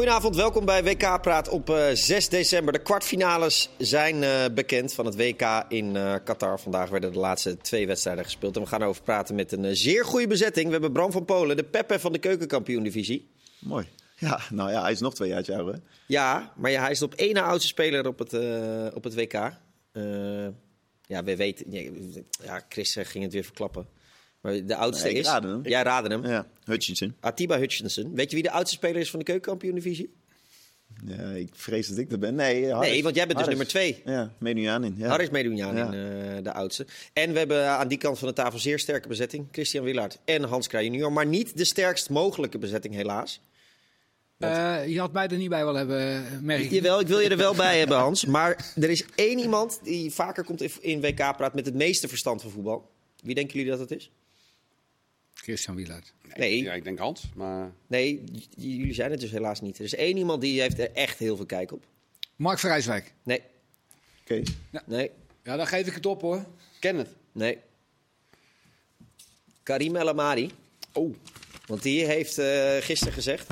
Goedenavond, welkom bij WK Praat op uh, 6 december. De kwartfinales zijn uh, bekend van het WK in uh, Qatar. Vandaag werden de laatste twee wedstrijden gespeeld. En we gaan erover praten met een zeer goede bezetting. We hebben Bram van Polen, de Peppe van de keukenkampioen-divisie. Mooi. Ja, nou ja, hij is nog twee jaar ouder. hè? Ja, maar ja, hij is op één na oudste speler op het, op het WK. ja, we weten... Ja, Chris ging het weer verklappen. Maar de oudste Nee, ik is... Jij raadde hem. Ja, Hutchinson. Atiba Hutchinson. Weet je wie de oudste speler is van de keukenkampioen-divisie? Ja, ik vrees dat ik er ben. Nee, Harris. Nee, want jij bent dus Harris. nummer twee. Ja, Medunjanin. Ja. Haris Medunjanin, Ja. eh, de oudste. En we hebben aan die kant van de tafel zeer sterke bezetting. Christian Willaert en Hans Kraaij junior. Maar niet de sterkst mogelijke bezetting, helaas. Eh, je had mij er niet bij wel hebben, merk ik. Jawel, ik wil je er wel bij hebben, Hans. Maar er is één iemand die vaker komt in- in WK praat met het meeste verstand van voetbal. Wie denken jullie dat het is? Christian Wielaert. Nee. Ja, ik denk Hans, maar... Nee, j- jullie zijn het dus helaas niet. Er is één iemand die heeft er echt heel veel kijk op. Mark Vrijswijk. Nee, Kees. nee, Ja, dan geef ik het op hoor. Ken het. nee. Karim El Amari. Oh, Want die heeft eh, gisteren gezegd...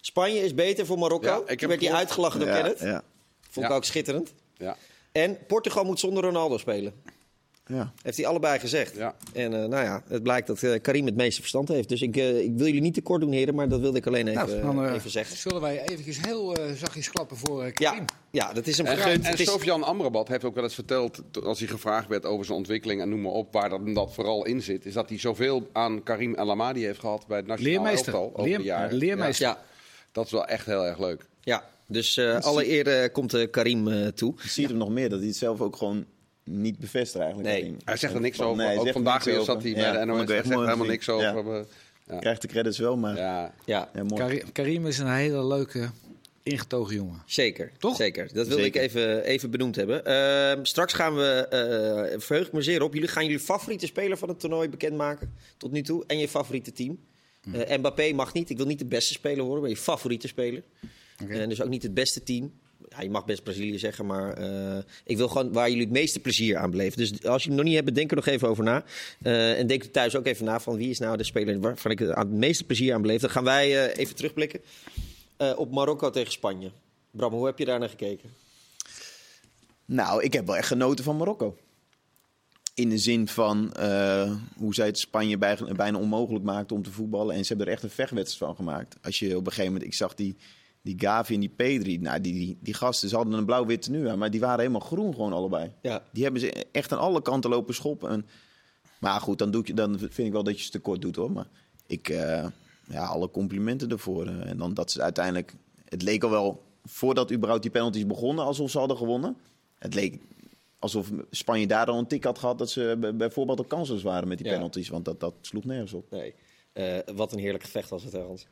Spanje is beter voor Marokko. Ja, ik heb Toen werd hij gehoord. uitgelachen door Ja, Kenneth. ja, Vond ik Ja. ook schitterend. ja. En Portugal moet zonder Ronaldo spelen. Ja. Heeft hij allebei gezegd. Ja. En eh, nou ja, het blijkt dat eh, Karim het meeste verstand heeft. Dus ik, eh, ik wil jullie niet tekort doen, heren. Maar dat wilde ik alleen even, Nou, dan eh, even zeggen. zullen wij eventjes heel eh, zachtjes klappen voor Ja, Karim. ja, dat is hem En, gegund. en is- Sofian Amrabat heeft ook wel eens verteld, als hij gevraagd werd over zijn ontwikkeling en noem maar op, waar dat, dat vooral in zit, is dat hij zoveel aan Karim El Amadi heeft gehad bij het nationale Leermeester. elftal over Leer- de jaren. leermeester. ja, Dat is wel echt heel erg leuk. ja, dus eh, alle eer eh, komt Karim eh, toe. Je ziet hem nog meer, dat hij het zelf ook gewoon niet bevestigt eigenlijk. Nee. Hij zegt er niks Van, over. nee, hij ook zegt er vandaag niks weer over. zat hij Ja, bij de NOS. Hij zegt helemaal niks over. Ja. eh, Ja. Krijgt de credits wel, maar Ja. Ja. Karim, is een hele leuke, ingetogen jongen. zeker. Toch? Zeker. Dat wilde Zeker. ik even, even benoemd hebben. Ehm, straks gaan we, eh verheug ik me zeer op, jullie gaan jullie favoriete speler van het toernooi bekendmaken. Tot nu toe. En je favoriete team. Eh, Mbappé mag niet. Ik wil niet de beste speler horen, maar je favoriete speler. Oké. En dus ook niet het beste team. Je mag best Brazilië zeggen, maar eh, ik wil gewoon waar jullie het meeste plezier aan beleven. Dus als je het nog niet hebt, denk er nog even over na. Eh, en denk er thuis ook even na van wie is nou de speler waarvan ik het meeste plezier aan beleef. Dan gaan wij eh, even terugblikken op Marokko tegen Spanje. Bram, hoe heb je daar naar gekeken? Nou, ik heb wel echt genoten van Marokko. In de zin van hoe zij het Spanje bij- bijna onmogelijk maakten om te voetballen. En ze hebben er echt een vechtwedstrijd van gemaakt. Als je op een gegeven moment, ik zag die, die Gavi en die Pedri. Nou, die, die, die gasten, ze hadden een blauw-wit tenue aan, maar die waren helemaal groen gewoon allebei. Ja. Die hebben ze echt aan alle kanten lopen schoppen. En, maar goed, dan, doe ik, dan vind ik wel dat je ze tekort doet hoor. Maar ik, eh, ja, alle complimenten ervoor. eh. en dan dat ze uiteindelijk, het leek al wel voordat überhaupt die penalties begonnen alsof ze hadden gewonnen. Het leek alsof Spanje daar al een tik had gehad dat ze bij- bijvoorbeeld ook kansloos waren met die Ja. penalties. Want dat, dat sloeg nergens op. Nee. Eh, wat een heerlijk gevecht was het, Hans.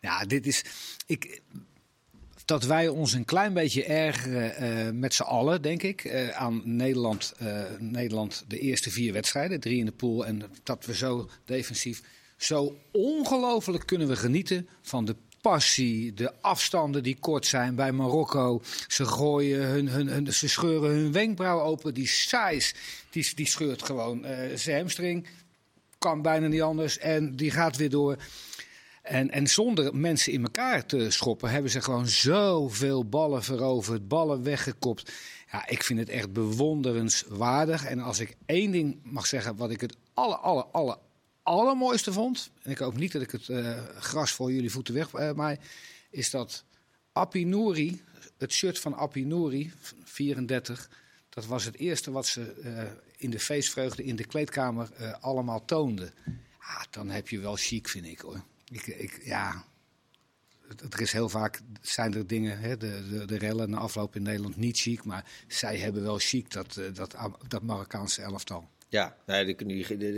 Ja, dit is. Ik, dat wij ons een klein beetje ergeren eh, met z'n allen, denk ik, eh, aan Nederland, eh, Nederland de eerste vier wedstrijden, drie in de pool. En dat we zo defensief, zo ongelooflijk kunnen we genieten van de passie, de afstanden die kort zijn bij Marokko. Ze gooien hun, hun, hun ze scheuren hun wenkbrauw open. Die size, die, die scheurt gewoon zijn hamstring. Kan bijna niet anders. En die gaat weer door. En, en zonder mensen in elkaar te schoppen, hebben ze gewoon zoveel ballen veroverd, ballen weggekopt. Ja, ik vind het echt bewonderenswaardig. En als ik één ding mag zeggen, wat ik het aller, aller, aller, allermooiste vond. En ik hoop niet dat ik het eh, gras voor jullie voeten weg eh, maar is dat Appie Nouri, het shirt van Appie Nouri, 34. Dat was het eerste wat ze eh, in de feestvreugde in de kleedkamer allemaal toonden. Ja, dan heb je wel chic, vind ik hoor. Ik, ik, ja, het- er is heel vaak zijn er dingen, hè, de, de, de rellen na afloop in Nederland niet chic, maar zij hebben wel chic dat, eh, dat, dat Marokkaanse elftal. Ja, nee,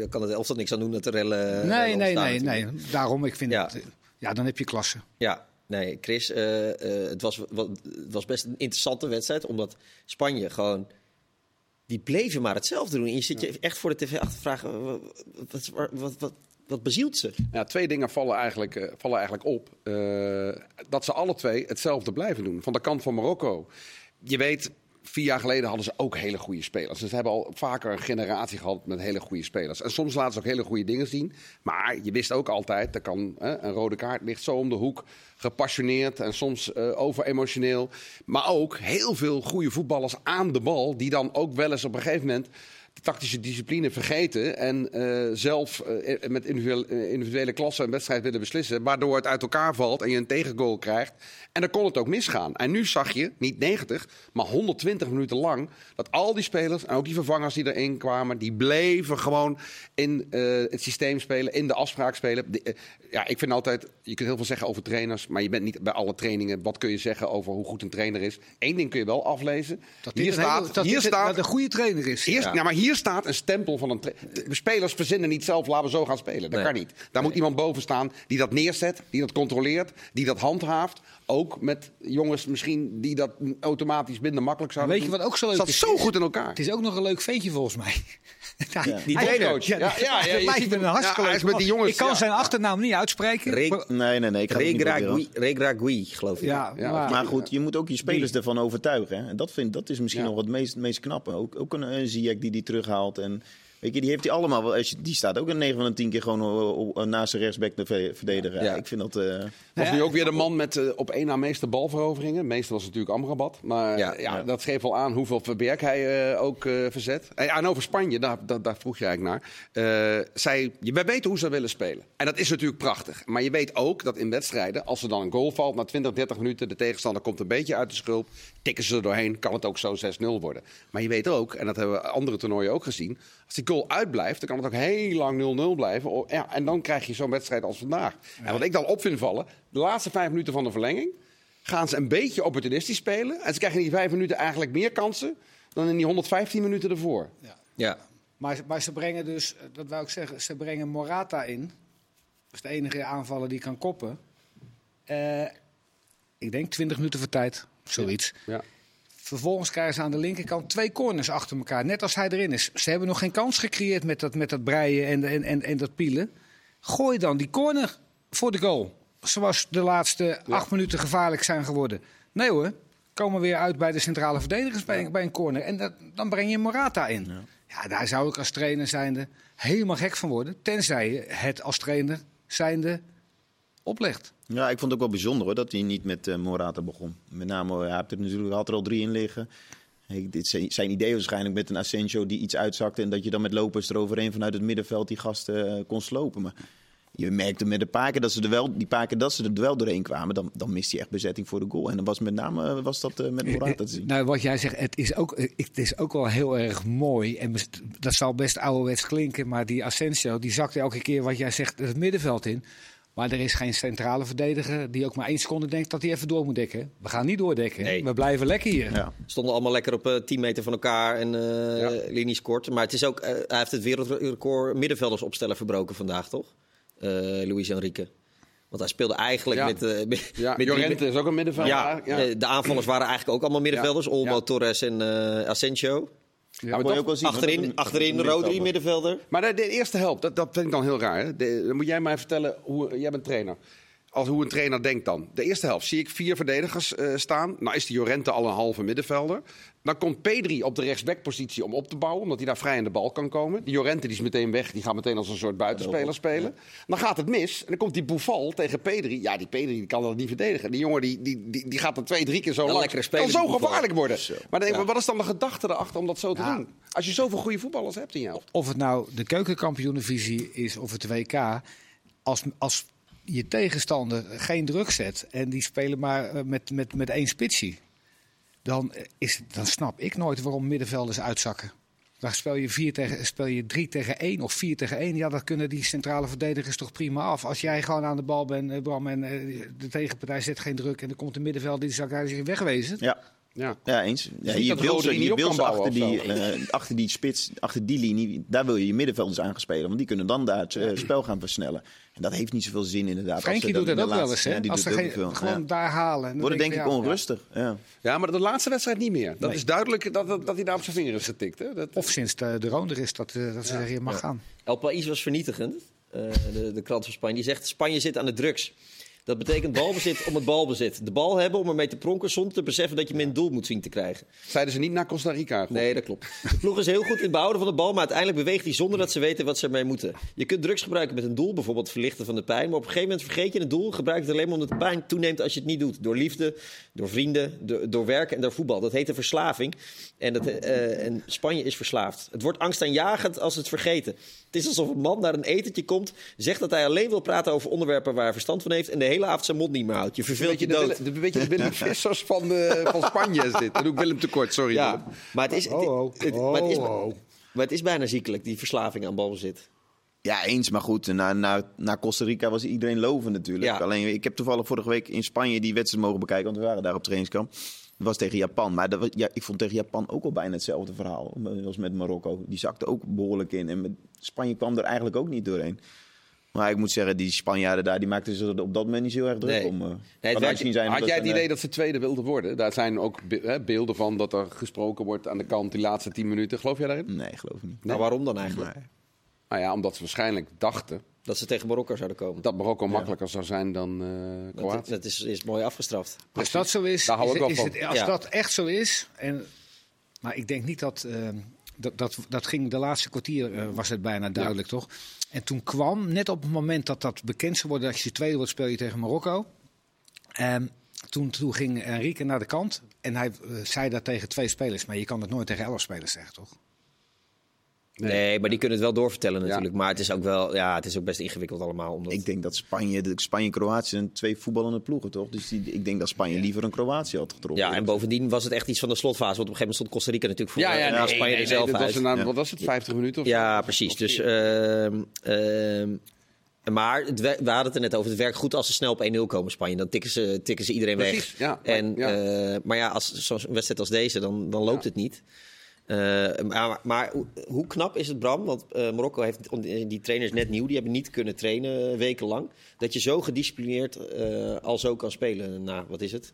kan het elftal niks aan doen dat de rellen. nee, rellen nee, nee, natuurlijk. nee. Daarom, ik vind Ja. het, eh, ja, dan heb je klasse. Ja, nee, Chris, eh, eh, het, was, wat, het was best een interessante wedstrijd, omdat Spanje gewoon. Die bleven maar hetzelfde doen. En je zit je echt voor de tv af te vragen: wat, wat, wat, wat, bezielt ze? Ja, twee dingen vallen eigenlijk, eh, vallen eigenlijk op. Eh, dat ze alle twee hetzelfde blijven doen. Van de kant van Marokko. Je weet, vier jaar geleden hadden ze ook hele goede spelers. Dus ze hebben al vaker een generatie gehad met hele goede spelers. En soms laten ze ook hele goede dingen zien. Maar je wist ook altijd, er kan, een rode kaart ligt zo om de hoek. Gepassioneerd en soms uh, overemotioneel. Maar ook heel veel goede voetballers aan de bal. Die dan ook wel eens op een gegeven moment de tactische discipline vergeten. En uh, zelf uh, met individuele, individuele klassen een wedstrijd willen beslissen. Waardoor het uit elkaar valt en je een tegengoal krijgt. En dan kon het ook misgaan. En nu zag je, niet 90, maar 120 minuten lang, dat al die spelers en ook die vervangers die erin kwamen, die bleven gewoon in uh, het systeem spelen, in de afspraak spelen. De, ja, ik vind altijd, je kunt heel veel zeggen over trainers, maar je bent niet bij alle trainingen. Wat kun je zeggen over hoe goed een trainer is? Eén ding kun je wel aflezen. Dat hier staat, dat hier staat dat een goede trainer is. Ja. maar hier staat een stempel van een. Spelers verzinnen niet zelf, laten we zo gaan spelen. Dat nee. kan niet. Daar nee. moet iemand boven staan die dat neerzet, die dat controleert, die dat handhaaft. Ook met jongens misschien die dat automatisch minder makkelijk zouden Weet je wat ook zo leuk Zat is? zo goed in elkaar. Het is ook nog een leuk veetje volgens mij. Ja. Die trainer. Ja, ja, ja, ja, je ziet een hartstikke ja, met die jongens, Ik kan ja. zijn achternaam niet uitspreken. Re nee, nee, nee. Regragui, geloof ik. Ja, ja, maar, maar goed, je moet ook je spelers die. ervan overtuigen. Hè? En dat, vind, dat is misschien nog het meest, meest knappe. Ook, ook een, een Ziyech die die terughaalt. En Weet je, die heeft hij allemaal wel. Die staat ook een 9 van de 10 keer gewoon naast zijn rechtsback te verdedigen. Ja. Ik vind dat. Uh... Was nu ook weer de man met uh, op één na meeste balveroveringen. Meestal was natuurlijk Amrabat. Maar ja, ja, ja. dat geeft wel aan hoeveel Verberg hij uh, ook verzet. En, en, over Spanje, daar, daar, daar, vroeg je eigenlijk naar. zij, wij weten hoe ze willen spelen. En dat is natuurlijk prachtig. Maar je weet ook dat in wedstrijden, als er dan een goal valt na 20, 30 minuten, de tegenstander komt een beetje uit de schulp, tikken ze er doorheen, kan het ook zo 6-0 worden. Maar je weet ook, en dat hebben we andere toernooien ook gezien, als die goal uitblijft, dan kan het ook heel lang 0-0 blijven. Ja, en dan krijg je zo'n wedstrijd als vandaag. Ja. En wat ik dan op vind vallen, de laatste vijf minuten van de verlenging gaan ze een beetje opportunistisch spelen. En ze krijgen in die vijf minuten eigenlijk meer kansen dan in die 115 minuten ervoor. Ja. ja. Maar, maar ze brengen dus, dat wou ik zeggen, ze brengen Morata in. Dat is de enige aanvaller die kan koppen. Uh, ik denk 20 minuten voor tijd, zoiets. Ja. ja. Vervolgens krijgen ze aan de linkerkant twee corners achter elkaar. Net als hij erin is. Ze hebben nog geen kans gecreëerd met dat, met dat breien en, en, en, en dat pielen. Gooi dan die corner voor de goal. Zoals de laatste ja. acht minuten gevaarlijk zijn geworden. Nee hoor, komen weer uit bij de centrale verdedigers bij, ja. bij een corner. En dat, dan breng je Morata in. Ja. ja, daar zou ik als trainer zijnde helemaal gek van worden. Tenzij je het als trainer zijnde oplegt. Ja, ik vond het ook wel bijzonder hoor, dat hij niet met uh, Morata begon. Met name, hij had er natuurlijk had er al drie in liggen. Hey, dit zijn, zijn idee waarschijnlijk met een Asensio die iets uitzakte... en dat je dan met lopers eroverheen vanuit het middenveld die gasten uh, kon slopen. Maar je merkte met de paar keer dat ze er wel, die paar keer dat ze er wel doorheen kwamen... dan, dan mist hij echt bezetting voor de goal. En dan was met name was dat uh, met Morata te zien. Nou, wat jij zegt, het is, ook, het is ook wel heel erg mooi. En dat zal best ouderwets klinken, maar die Asensio... die zakte elke keer, wat jij zegt, het middenveld in... Maar er is geen centrale verdediger die ook maar één seconde denkt dat hij even door moet dekken. We gaan niet doordekken. Nee. We blijven lekker hier. Ja. Stonden allemaal lekker op uh, 10 meter van elkaar en uh, ja. linies kort. Maar het is ook, uh, hij heeft het wereldrecord middenvelders opstellen verbroken vandaag, toch? Luis Enrique. Want hij speelde eigenlijk ja. met... Uh, met ja, met is ook een middenvelder. Ja, ja, de aanvallers waren eigenlijk ook allemaal middenvelders. Olmo, Torres en uh, Asensio. Ja, maar ook wel zien, achterin, een, achterin Rodri middenvelder. Maar de, de, eerste helft, dat, dat vind ik dan heel raar. Hè? De, dan moet jij mij vertellen, hoe, jij bent trainer. Als hoe een trainer denkt dan. De eerste helft zie ik vier verdedigers uh, staan. Nou is die Jorente al een halve middenvelder. Dan komt Pedri op de rechtsbackpositie om op te bouwen. Omdat hij daar vrij aan de bal kan komen. Die Jorente die is meteen weg. Die gaat meteen als een soort buitenspeler spelen. Dan gaat het mis. En dan komt die Boufal tegen Pedri. Ja, die Pedri die kan dat niet verdedigen. Die jongen die, die, die, die gaat er twee, drie keer zo lang. Kan zo gevaarlijk worden. Zo. Maar dan denk ik, ja. wat is dan de gedachte erachter om dat zo te ja. doen? Als je zoveel goede voetballers hebt in jou. Of het nou de keukenkampioenenvisie is of het WK. Als, als je tegenstander geen druk zet en die spelen maar met, met, met één spitsie, dan, is, dan snap ik nooit waarom middenvelders uitzakken. Dan speel je, vier tegen, speel je drie tegen één of vier tegen één. Ja, dat kunnen die centrale verdedigers toch prima af. Als jij gewoon aan de bal bent, Bram, en de tegenpartij zet geen druk... en er komt een middenvelder die zakt uit zich wegwezen. Ja. Ja. ja, eens. Ja, je wil ze, je achter, die, uh, achter die spits, achter die linie, daar wil je je middenvelders aangespeeld. Want die kunnen dan daar het uh, spel gaan versnellen. En dat heeft niet zoveel zin inderdaad. Frenkie doet dat ook wel eens, hè? Ja, als ze gewoon ja. daar halen. Worden denk ik onrustig. Ja. ja, maar de laatste wedstrijd niet meer. Dat nee. is duidelijk dat, dat, dat hij daar op zijn vinger is getikt. Hè? Dat... Of sinds de, de Ronder is dat, uh, dat ze je mag gaan. El País was vernietigend, uh, de, de krant van Spanje. Die zegt, Spanje zit aan de drugs. Dat betekent balbezit om het balbezit. De bal hebben om ermee te pronken zonder te beseffen dat je het doel moet zien te krijgen. Zeiden ze niet naar Costa Rica? goed? Nee, dat klopt. De ploeg is heel goed in het behouden van de bal, maar uiteindelijk beweegt hij zonder dat ze weten wat ze ermee moeten. Je kunt drugs gebruiken met een doel, bijvoorbeeld verlichten van de pijn. Maar op een gegeven moment vergeet je het doel, gebruik het alleen maar omdat de pijn toeneemt als je het niet doet. Door liefde, door vrienden, door, door werken en door voetbal. Dat heet een verslaving. En, dat, eh, en Spanje is verslaafd. Het wordt angstaanjagend als het vergeten. Het is alsof een man naar een etentje komt, zegt dat hij alleen wil praten over onderwerpen waar hij verstand van heeft en de hele avond zijn mond niet meer houdt. Je verveelt je dood. Wille- de, weet je de Willem Vissers van, eh, van Spanje is dit. Dan doe ik Willem tekort, sorry. Ja, maar het is, het, Oh, oh. het- maar het is, Oh, maar het is bijna ziekelijk, die verslaving aan balbezit. Ja, eens. Maar goed, na, na, na Costa Rica was iedereen lovend natuurlijk. Ja. Alleen, ik heb toevallig vorige week in Spanje die wedstrijd mogen bekijken. Want we waren daar op trainingskamp. Was tegen Japan. Maar dat was, ja, ik vond tegen Japan ook al bijna hetzelfde verhaal. als met Marokko. Die zakte ook behoorlijk in. En met Spanje kwam er eigenlijk ook niet doorheen. Maar ik moet zeggen, die Spanjaarden daar, die maakten er op dat moment niet zo heel erg druk Nee. om. eh. het Kan werkt- misschien zijn Had jij ze het idee dat ze tweede wilden worden? Daar zijn ook be- hè, beelden van dat er gesproken wordt aan de kant die laatste tien minuten. Geloof jij daarin? eh, Nee, geloof ik niet. Nou, waarom dan eigenlijk? Nee. Nou ja, omdat ze waarschijnlijk dachten Dat ze tegen Marokko zouden komen. dat Marokko makkelijker zou zijn dan eh Dat, Kroatië. dat is, is mooi afgestraft. Als dat zo is, Daar hou is ik is het, als dat echt zo is, en, maar ik denk niet dat, eh, dat, dat, dat ging de laatste kwartier, eh, was het bijna duidelijk toch? En toen kwam, net op het moment dat dat bekend zou worden, dat je tweede wordt, speel je tegen Marokko. En toen, toen ging Enrique naar de kant en hij eh, zei dat tegen twee spelers, maar je kan het nooit tegen elf spelers zeggen toch? Nee. maar die kunnen het wel doorvertellen Ja. natuurlijk. Maar het is ook wel, ja, het is ook best ingewikkeld allemaal. Omdat... Ik denk dat Spanje, de- Spanje en Kroatië zijn twee voetballende ploegen, toch? Dus die, ik denk dat Spanje liever een Kroatië had getroffen. ja, en bovendien was het echt iets van de slotfase. Want op een gegeven moment stond Costa Rica natuurlijk voor ja, ja, eh, nee, Spanje nee, er nee, zelf dat was uit. een- Ja. Wat was het, 50 minuten of Ja, zo? precies. Of Dus, ehm, ehm, maar het, we hadden het er net over. Het werkt goed als ze snel op 1-0 komen, Spanje. Dan tikken ze, tikken ze iedereen Precies, weg. ja. En, Ja. eh, maar ja, als zo'n wedstrijd als deze, dan, dan loopt Ja. het niet. Eh, maar, maar hoe, hoe knap is het, Bram? Want eh, Marokko heeft, die trainer is net nieuw, die hebben niet kunnen trainen wekenlang. Dat je zo gedisciplineerd eh, al zo kan spelen na, wat is het?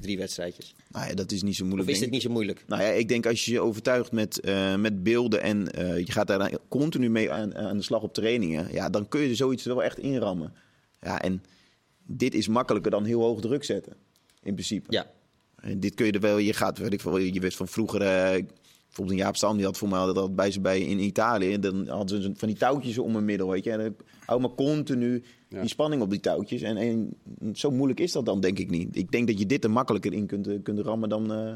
Drie wedstrijdjes. Nou ja, dat is niet zo Of moeilijk. is dit denk ik. niet zo moeilijk? Nou ja, ik denk als je je overtuigt met, met beelden en je gaat daar continu mee aan, aan de slag op trainingen, ja, dan kun je zoiets wel echt inrammen. Ja, en dit is makkelijker dan heel hoog druk zetten, in principe. Ja. En dit kun je er wel, je gaat, weet ik veel, je weet van vroeger, eh, bijvoorbeeld een Jaap Stam, die had voor mij altijd dat bij ze bij in Italië, dan hadden ze van die touwtjes om een middel, weet je. En dan hou maar continu Ja. die spanning op die touwtjes. En, en zo moeilijk is dat dan, denk ik niet. Ik denk dat je dit er makkelijker in kunt, eh, kunt rammen dan, eh,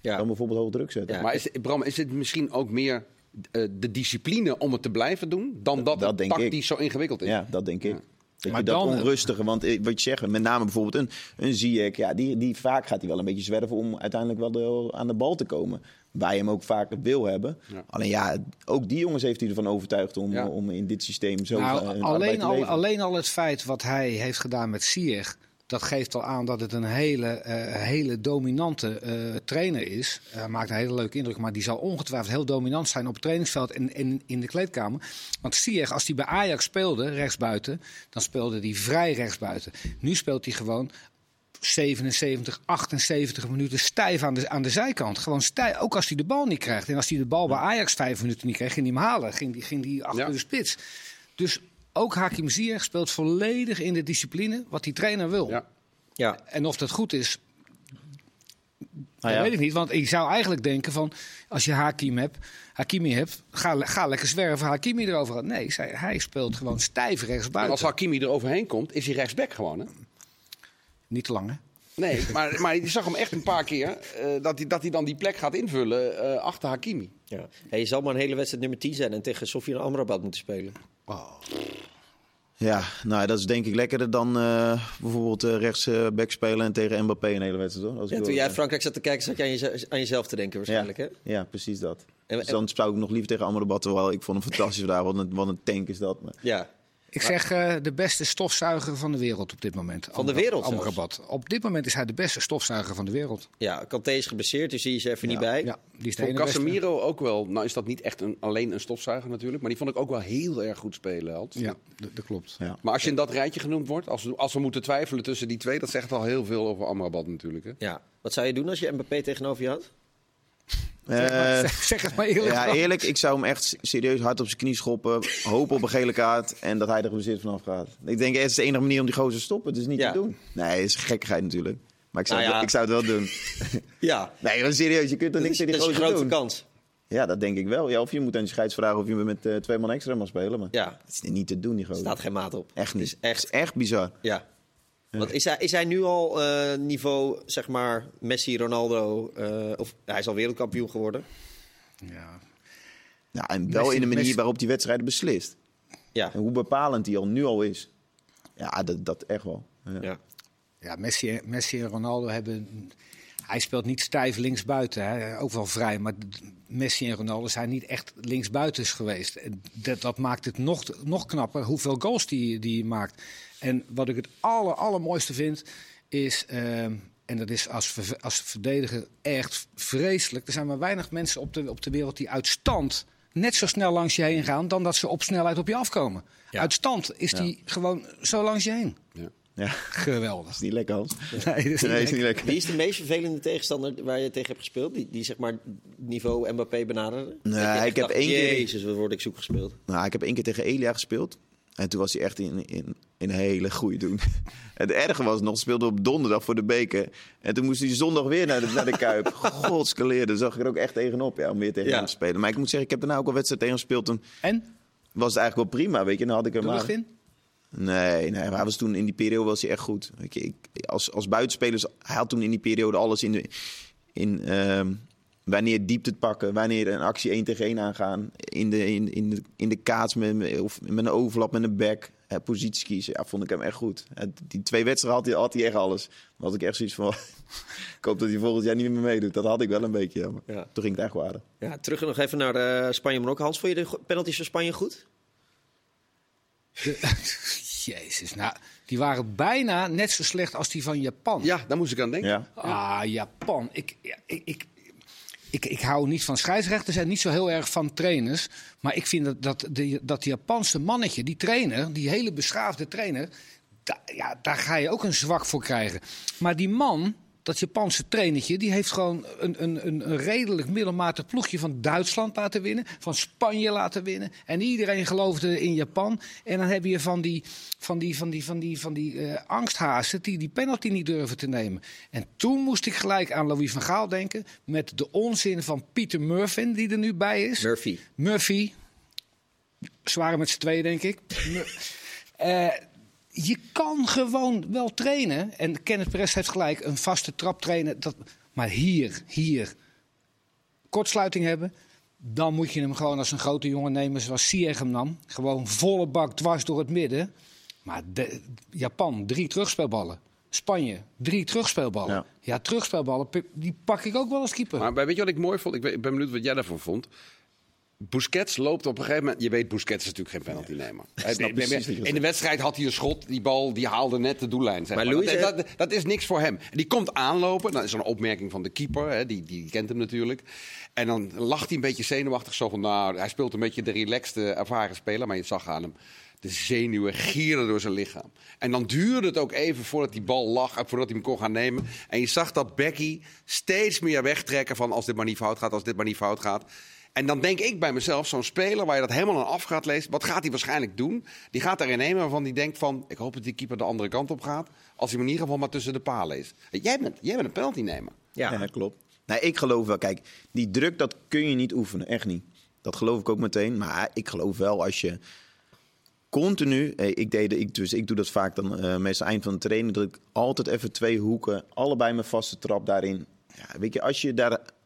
Ja. dan bijvoorbeeld hoog druk zetten. Ja. Maar is, Bram, is het misschien ook meer eh, de discipline om het te blijven doen... dan dat, Dat het ik. tactisch zo ingewikkeld is? Ja, dat denk ik. Dat Maar je dat dan- onrustige, want wat je zegt, met name bijvoorbeeld een, een Ziyech, ja, die, die vaak gaat hij wel een beetje zwerven om uiteindelijk wel de- aan de bal te komen. Waar je hem ook vaak wil hebben. Ja. Alleen ja, ook die jongens heeft hij ervan overtuigd om, Ja. om in dit systeem zo Nou, eh, alleen, te al, alleen al het feit wat hij heeft gedaan met Sier, dat geeft al aan dat het een hele, eh, hele dominante eh, trainer is. Hij maakt een hele leuke indruk, maar die zal ongetwijfeld heel dominant zijn op het trainingsveld en, en in de kleedkamer. Want Sier, als hij bij Ajax speelde, rechtsbuiten, dan speelde hij vrij rechtsbuiten. Nu speelt hij gewoon 77, 78 minuten stijf aan de, aan de zijkant. Gewoon stijf, ook als hij de bal niet krijgt. En als hij de bal bij Ajax vijf minuten niet kreeg, ging hij hem halen. Ging die, ging die achter Ja. de spits. Dus ook Hakim Ziyech speelt volledig in de discipline wat die trainer wil. Ja. Ja. En of dat goed is, dat ja. weet ik niet. Want ik zou eigenlijk denken van, als je Hakim hebt, Hakimi hebt, ga, ga lekker zwerven, Hakimi erover. Nee, zei, hij speelt gewoon stijf En rechtsbuiten. als Hakimi er overheen komt, is hij rechtsback gewoon, hè? Niet te lang, hè? Nee, maar, maar je zag hem echt een paar keer eh, dat, hij, dat hij dan die plek gaat invullen eh, achter Hakimi. Ja. Hey, je zal maar een hele wedstrijd nummer 10 zijn en tegen Sofia Amrabat moeten spelen. Ja, nou dat is denk ik lekkerder dan eh, bijvoorbeeld eh, rechtsback spelen en tegen Mbappé een hele wedstrijd. Hoor. Als Ja, ik toen jij Frankrijk zat te kijken, zat je aan, jeze- aan jezelf te denken waarschijnlijk. Hè? Ja, precies dat. En- dus dan zou ik nog liever tegen Amrabat, terwijl ik vond hem fantastisch vandaag. Wat een, wat een tank is dat. Maar- Ja. Ik zeg eh, de beste stofzuiger van de wereld op dit moment. Van de wereld? Amrabat. Op dit moment is hij de beste stofzuiger van de wereld. ja, Kanté is geblesseerd, dus die is er even niet bij. Ja, die is de Voor ene beste. Casemiro ook wel. Nou is dat niet echt een, alleen een stofzuiger natuurlijk. Maar die vond ik ook wel heel erg goed spelen. Ja, dat, dat klopt. Ja. Maar als je in dat rijtje genoemd wordt, als we, als we moeten twijfelen tussen die twee, dat zegt al heel veel over Amrabat natuurlijk. Hè? Ja. Wat zou je doen als je Mbappé tegenover je had? Eh, zeg het maar eerlijk. ja, eerlijk, ik zou hem echt serieus hard op zijn knie schoppen. Hopen op een gele kaart en dat hij er bezit vanaf gaat. Ik denk, het is de enige manier om die gozer te stoppen. Het is niet Ja. te doen. Nee, het is gekkigheid natuurlijk. Maar ik zou, Nou ja. ik zou het wel doen. Ja, Nee, maar serieus, je kunt er niks in die dat is een gozer grote doen. kans. Ja, dat denk ik wel. Ja, of je moet aan de scheids vragen of je met eh, twee man extra mag spelen. Maar Ja, het is niet te doen, die er gozer. staat geen maat op. Echt niet. Het is echt, Het is echt bizar. ja. Want is hij, is hij nu al eh, niveau, zeg maar, Messi, Ronaldo, eh, of hij is al wereldkampioen geworden? Ja. Ja, en wel Messi- in de manier Messi- waarop die wedstrijden beslist. Ja, En hoe bepalend die al nu al is. Ja, dat, dat echt wel. Ja. ja. Ja, Messi, Messi en Ronaldo hebben. Hij speelt niet stijf linksbuiten, hè. ook wel vrij. Maar Messi en Ronaldo zijn niet echt linksbuitens geweest. En Dat, dat maakt het nog, nog knapper hoeveel goals die, die maakt. En wat ik het aller, allermooiste vind, is. ehm, en dat is als, ver- als verdediger echt vreselijk. Er zijn maar weinig mensen op de, op de wereld die uit stand net zo snel langs je heen gaan. dan dat ze op snelheid op je afkomen. Ja. Uit stand is die gewoon zo langs je heen. Ja. Ja, Geweldig. is niet lekker, Hans. Nee, dat is niet Nee, is lekker. niet lekker. Wie is de meest vervelende tegenstander waar je tegen hebt gespeeld? Die, die zeg maar niveau Mbappé benaderde? Nee, Dat ik heb één keer- Jezus, wat word ik zoek gespeeld. Nou, ik heb één keer tegen Elia gespeeld. En toen was hij echt in, in, in een hele goede doen. Het erge was nog, speelde op donderdag voor de beker. En toen moest hij zondag weer naar de, naar de Kuip. Godskaleerde, zag ik er ook echt tegenop ja, om weer tegen Ja. hem te spelen. Maar ik moet zeggen, ik heb daarna ook al wedstrijd tegen hem gespeeld. En? was het eigenlijk wel prima, weet je. Dan had ik hem maar... in? Nee, nee, maar hij was toen in die periode was hij echt goed. Weet je, ik, als, als buitenspeler, hij had toen in die periode alles in de... In, ehm, wanneer diepte het pakken, wanneer een actie 1 tegen 1 aangaan. In de, in, in de, in de kaats met, of met een overlap met een back. Hè, positie kiezen, ja, vond ik hem echt goed. Hè, Die twee wedstrijden had hij, had hij echt alles. Dan had ik echt zoiets van... ik hoop dat hij volgend jaar niet meer meedoet. Dat had ik wel een beetje, ja, maar Ja. toen ging het echt waarde. Ja, terug nog even naar eh, Spanje-Marokko. Hans, vond je de penalties van Spanje goed? Jezus, nou, die waren bijna net zo slecht als die van Japan. ja, daar moest ik aan denken. Ja. Ah, Japan. Ik, ja, ik, ik, ik, ik hou niet van scheidsrechters en niet zo heel erg van trainers. Maar ik vind dat, dat, de, dat Japanse mannetje, die trainer, die hele beschaafde trainer... ja, daar ga je ook een zwak voor krijgen. Maar die man, dat Japanse trainertje, die heeft gewoon een, een, een, redelijk middelmatig ploegje van Duitsland laten winnen. Van Spanje laten winnen. En iedereen geloofde in Japan. En dan heb je van die, van die, van die, van die, van die angsthazen die die penalty niet durven te nemen. En toen moest ik gelijk aan Louis van Gaal denken. Met de onzin van Pieter Murphy, die er nu bij is. Murphy. Murphy. Zware met z'n tweeën, denk ik. Eh, je kan gewoon wel trainen. En Kenneth Perez heeft gelijk, een vaste trap trainen. Dat, maar hier, hier, kortsluiting hebben. Dan moet je hem gewoon als een grote jongen nemen zoals Sieg hem nam. Gewoon volle bak dwars door het midden. Maar de- Japan, drie terugspeelballen. Spanje, drie terugspeelballen. Ja. Ja, terugspeelballen, die pak ik ook wel als keeper. Maar weet je wat ik mooi vond? Ik ben, ik ben benieuwd wat jij daarvan vond. Busquets loopt op een gegeven moment. Je weet, Busquets is natuurlijk geen penalty je in de wedstrijd had hij een schot. Die bal die haalde net de doellijn. Zeg Maar maar Louis dat, dat, dat is niks voor hem. Die komt aanlopen. Dat is een opmerking van de keeper. Hè, die, die kent hem natuurlijk. En dan lacht hij een beetje zenuwachtig. Zo van, nou, hij speelt een beetje de relaxte, ervaren speler. Maar je zag aan hem. De zenuwen gieren door zijn lichaam. En dan duurde het ook even voordat die bal lag. en Voordat hij hem kon gaan nemen. En je zag dat Becky steeds meer wegtrekken van als dit maar niet fout gaat. Als dit maar niet fout gaat. En dan denk ik bij mezelf, zo'n speler waar je dat helemaal aan af gaat lezen, wat gaat hij waarschijnlijk doen? Die gaat erin nemen waarvan hij denkt van, ik hoop dat die keeper de andere kant op gaat. Als hij hem in ieder geval maar tussen de palen is. Jij bent, jij bent een penalty nemen. Ja. Ja, klopt. Nee, ik geloof wel. Kijk, die druk, dat kun je niet oefenen. Echt niet. Dat geloof ik ook meteen. Maar ik geloof wel als je continu... Ik, deed, ik, dus ik doe dat vaak dan eh, meestal eind van de training. Dat ik altijd even twee hoeken, allebei mijn vaste trap daarin. Ja, weet je, als je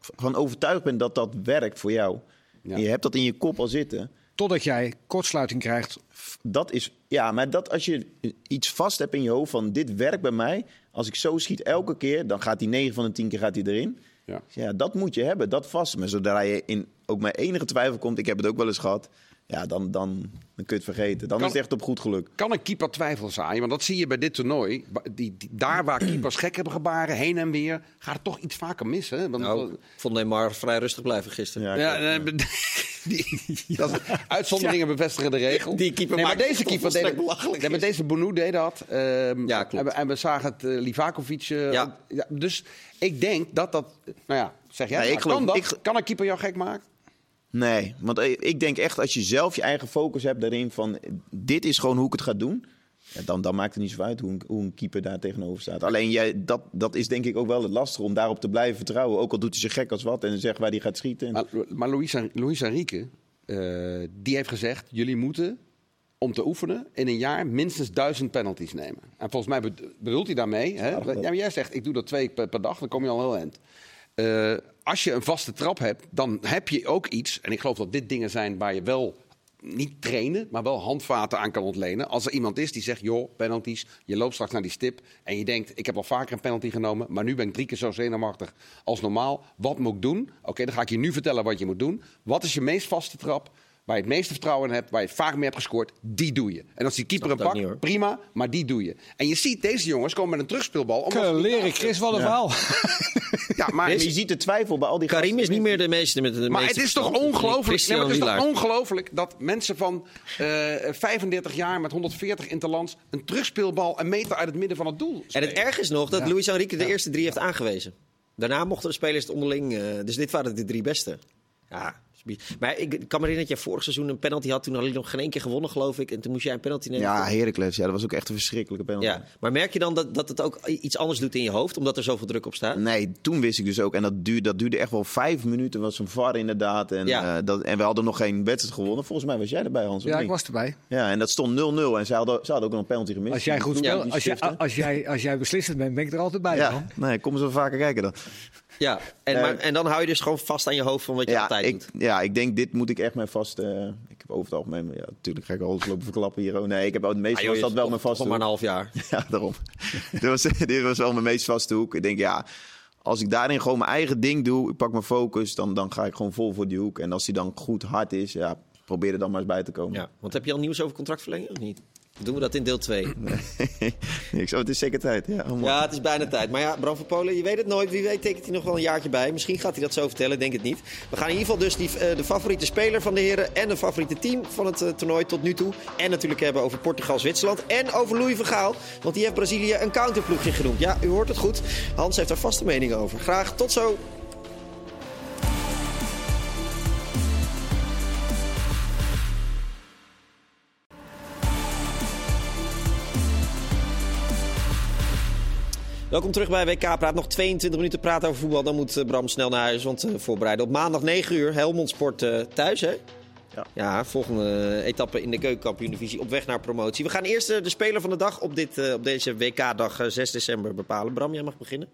daarvan overtuigd bent dat dat werkt voor jou... Ja. En je hebt dat in je kop al zitten... Totdat jij kortsluiting krijgt. Dat is, ja, maar dat als je iets vast hebt in je hoofd van dit werkt bij mij. Als ik zo schiet elke keer, dan gaat die 9 van de 10 keer gaat die erin. Ja. Ja, dat moet je hebben, dat vast. Maar zodra je in ook maar enige twijfel komt, ik heb het ook wel eens gehad. ja, dan, dan, dan kun je het vergeten. Dan Kan- is het echt op goed geluk. Kan een keeper twijfel zaaien? Want dat zie je bij dit toernooi. Die, die- daar waar keepers gek hebben gebaren, heen en weer, gaat het toch iets vaker mis. Hè? Want, Nou, ik vond Neymar vrij rustig blijven gisteren. Ja, die, dat is- uitzonderingen bevestigen de regel. Die keeper nee, maar deze keeper deed, belachelijk nee, maar deze Bonou deed dat. ehm, Ja, klopt. En we, en we zagen het uh, Livakovic. eh, Ja. ja, dus ik denk dat dat. Nou ja, zeg jij. Nee, ik geloof- kan, dat, ik- kan een keeper jou gek maken? Nee, want ik denk echt als je zelf je eigen focus hebt daarin van dit is gewoon hoe ik het ga doen. Ja, dan, dan maakt het niet zo uit hoe een, hoe een keeper daar tegenover staat. Alleen jij, dat, dat is denk ik ook wel het lastige om daarop te blijven vertrouwen. Ook al doet hij zo gek als wat en zegt waar hij gaat schieten. En- Maar, maar Luis, Enrique, eh, die heeft gezegd: jullie moeten om te oefenen in een jaar minstens duizend penalties nemen. En volgens mij bed- bedoelt hij daarmee. Hè? Ja, maar jij zegt: ik doe dat twee per, per dag, dan kom je al heel eind. Eh, als je een vaste trap hebt, dan heb je ook iets. En ik geloof dat dit dingen zijn waar je wel niet trainen, maar wel handvaten aan kan ontlenen. Als er iemand is die zegt, joh, penalties, je loopt straks naar die stip en je denkt, ik heb al vaker een penalty genomen, maar nu ben ik drie keer zo zenuwachtig als normaal. Wat moet ik doen? Oké, dan ga ik je nu vertellen wat je moet doen. Wat is je meest vaste trap? Waar je het meeste vertrouwen in hebt, waar je het vaak mee hebt gescoord, die doe je. En als die keeper een niet, hoor. prima, maar die doe je. En je ziet, deze jongens komen met een terugspeelbal. leren, Chris, wat een verhaal. Ja, maar Maar je ziet de twijfel bij al die Karim gasten. is niet meer de meeste met de maar meeste het is toch ongelooflijk, nee, maar het is toch ongelooflijk dat mensen van eh 35 jaar met 140 interlands een terugspeelbal een meter uit het midden van het doel En het erg is nog dat Luis Enrique de eerste drie heeft aangewezen. Daarna mochten de spelers het onderling. eh, dus dit waren de drie beste. Ja, maar ik kan me herinneren dat jij vorig seizoen een penalty had. Toen had je nog geen één keer gewonnen, geloof ik. En toen moest jij een penalty nemen. Ja, Heracles. Ja, dat was ook echt een verschrikkelijke penalty. Ja, maar merk je dan dat, dat het ook iets anders doet in je hoofd, omdat er zoveel druk op staat? Nee, toen wist ik dus ook. En dat duurde, dat duurde echt wel vijf minuten. was een VAR inderdaad. En, Ja. eh, dat, en we hadden nog geen wedstrijd gewonnen. Volgens mij was jij erbij, Hans. Ja, niet? ik was erbij. Ja, en dat stond 0-0. En ze hadden, ze hadden ook nog een penalty gemist. Als jij goed speelt, als, jij, als, jij, als jij beslissend bent, ben ik er altijd bij. Ja, nee, kom eens vaker kijken dan. Ja, en, maar, en dan hou je dus gewoon vast aan je hoofd van wat je Ja altijd ik, doet. ja, ik denk, dit moet ik echt mijn vast... eh, ik heb over het algemeen... Ja, natuurlijk ga ik alles lopen verklappen hier. Oh, nee, ik heb het meest Ah, joh, was je dat wel toch- mijn vaste toch maar een hoek. half jaar. Ja, daarom. dit, was, dit was wel mijn meest vaste hoek. Ik denk, ja, als ik daarin gewoon mijn eigen ding doe, ik pak mijn focus, dan, dan ga ik gewoon vol voor die hoek. En als die dan goed hard is, ja, probeer er dan maar eens bij te komen. Ja, want heb je al nieuws over contractverlenging of niet? Doen we dat in deel 2? ik zo, het is zeker tijd. Ja, oh. Ja, het is bijna tijd. Maar ja, Bram van Polen, je weet het nooit. Wie weet tekent hij nog wel een jaartje bij. Misschien gaat hij dat zo vertellen, ik denk het niet. We gaan in ieder geval dus die, eh, de favoriete speler van de heren... en de favoriete team van het eh, toernooi tot nu toe. En natuurlijk hebben over Portugal-Zwitserland. En over Louis van Gaal, want die heeft Brazilië een counterploegje genoemd. Ja, u hoort het goed. Hans heeft daar vaste mening over. Graag tot zo. Welkom terug bij WK Praat. Nog 22 minuten praten over voetbal. Dan moet eh, Bram snel naar huis, want eh, voorbereiden op maandag 9 uur. Helmond Sport eh, thuis, hè? Ja. Ja, volgende etappe in de keukenkampioen-divisie op weg naar promotie. We gaan eerst de speler van de dag op, dit, eh, op deze WK-dag 6 december bepalen. Bram, jij mag beginnen.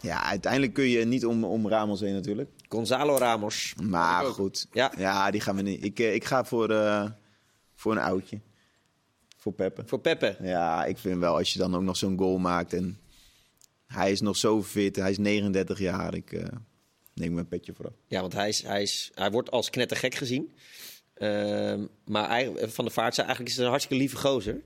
ja, uiteindelijk kun je niet om, om Ramos heen natuurlijk. Gonzalo Ramos. Maar goed. Ja. Ja. die gaan we niet. Ik, ik ga voor, eh, voor een oudje. Voor Peppe. Voor Peppe. Ja, ik vind wel als je dan ook nog zo'n goal maakt en hij is nog zo fit, hij is 39 jaar, ik eh, neem mijn petje voor. Ja, want hij, is, hij, is, hij wordt als knettergek gezien. Ehm, maar Van de Vaart eigenlijk is het een hartstikke lieve gozer.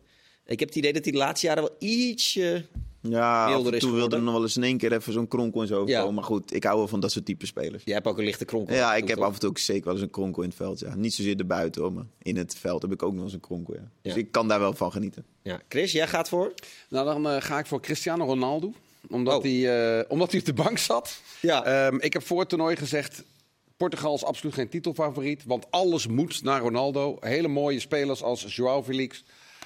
Ik heb het idee dat hij de laatste jaren wel ietsje... Ja, af Wilder en toe wilde er nog wel eens in één keer even zo'n kronkel Ja. komen. Maar goed, ik hou wel van dat soort type spelers. Jij hebt ook een lichte kronkel. Ja, ik heb toch? af en toe ook zeker wel eens een kronkel in het veld. Ja. Niet zozeer erbuiten, hoor, maar in het veld heb ik ook nog eens een kronkel. Ja. Dus ik kan daar wel van genieten. Ja. Chris, jij gaat voor? Nou, dan eh, ga ik voor Cristiano Ronaldo. Omdat, Oh. hij, eh, omdat hij op de bank zat. Ja. Ehm, ik heb voor het toernooi gezegd... Portugal is absoluut geen titelfavoriet. Want alles moet naar Ronaldo. Hele mooie spelers als João Felix...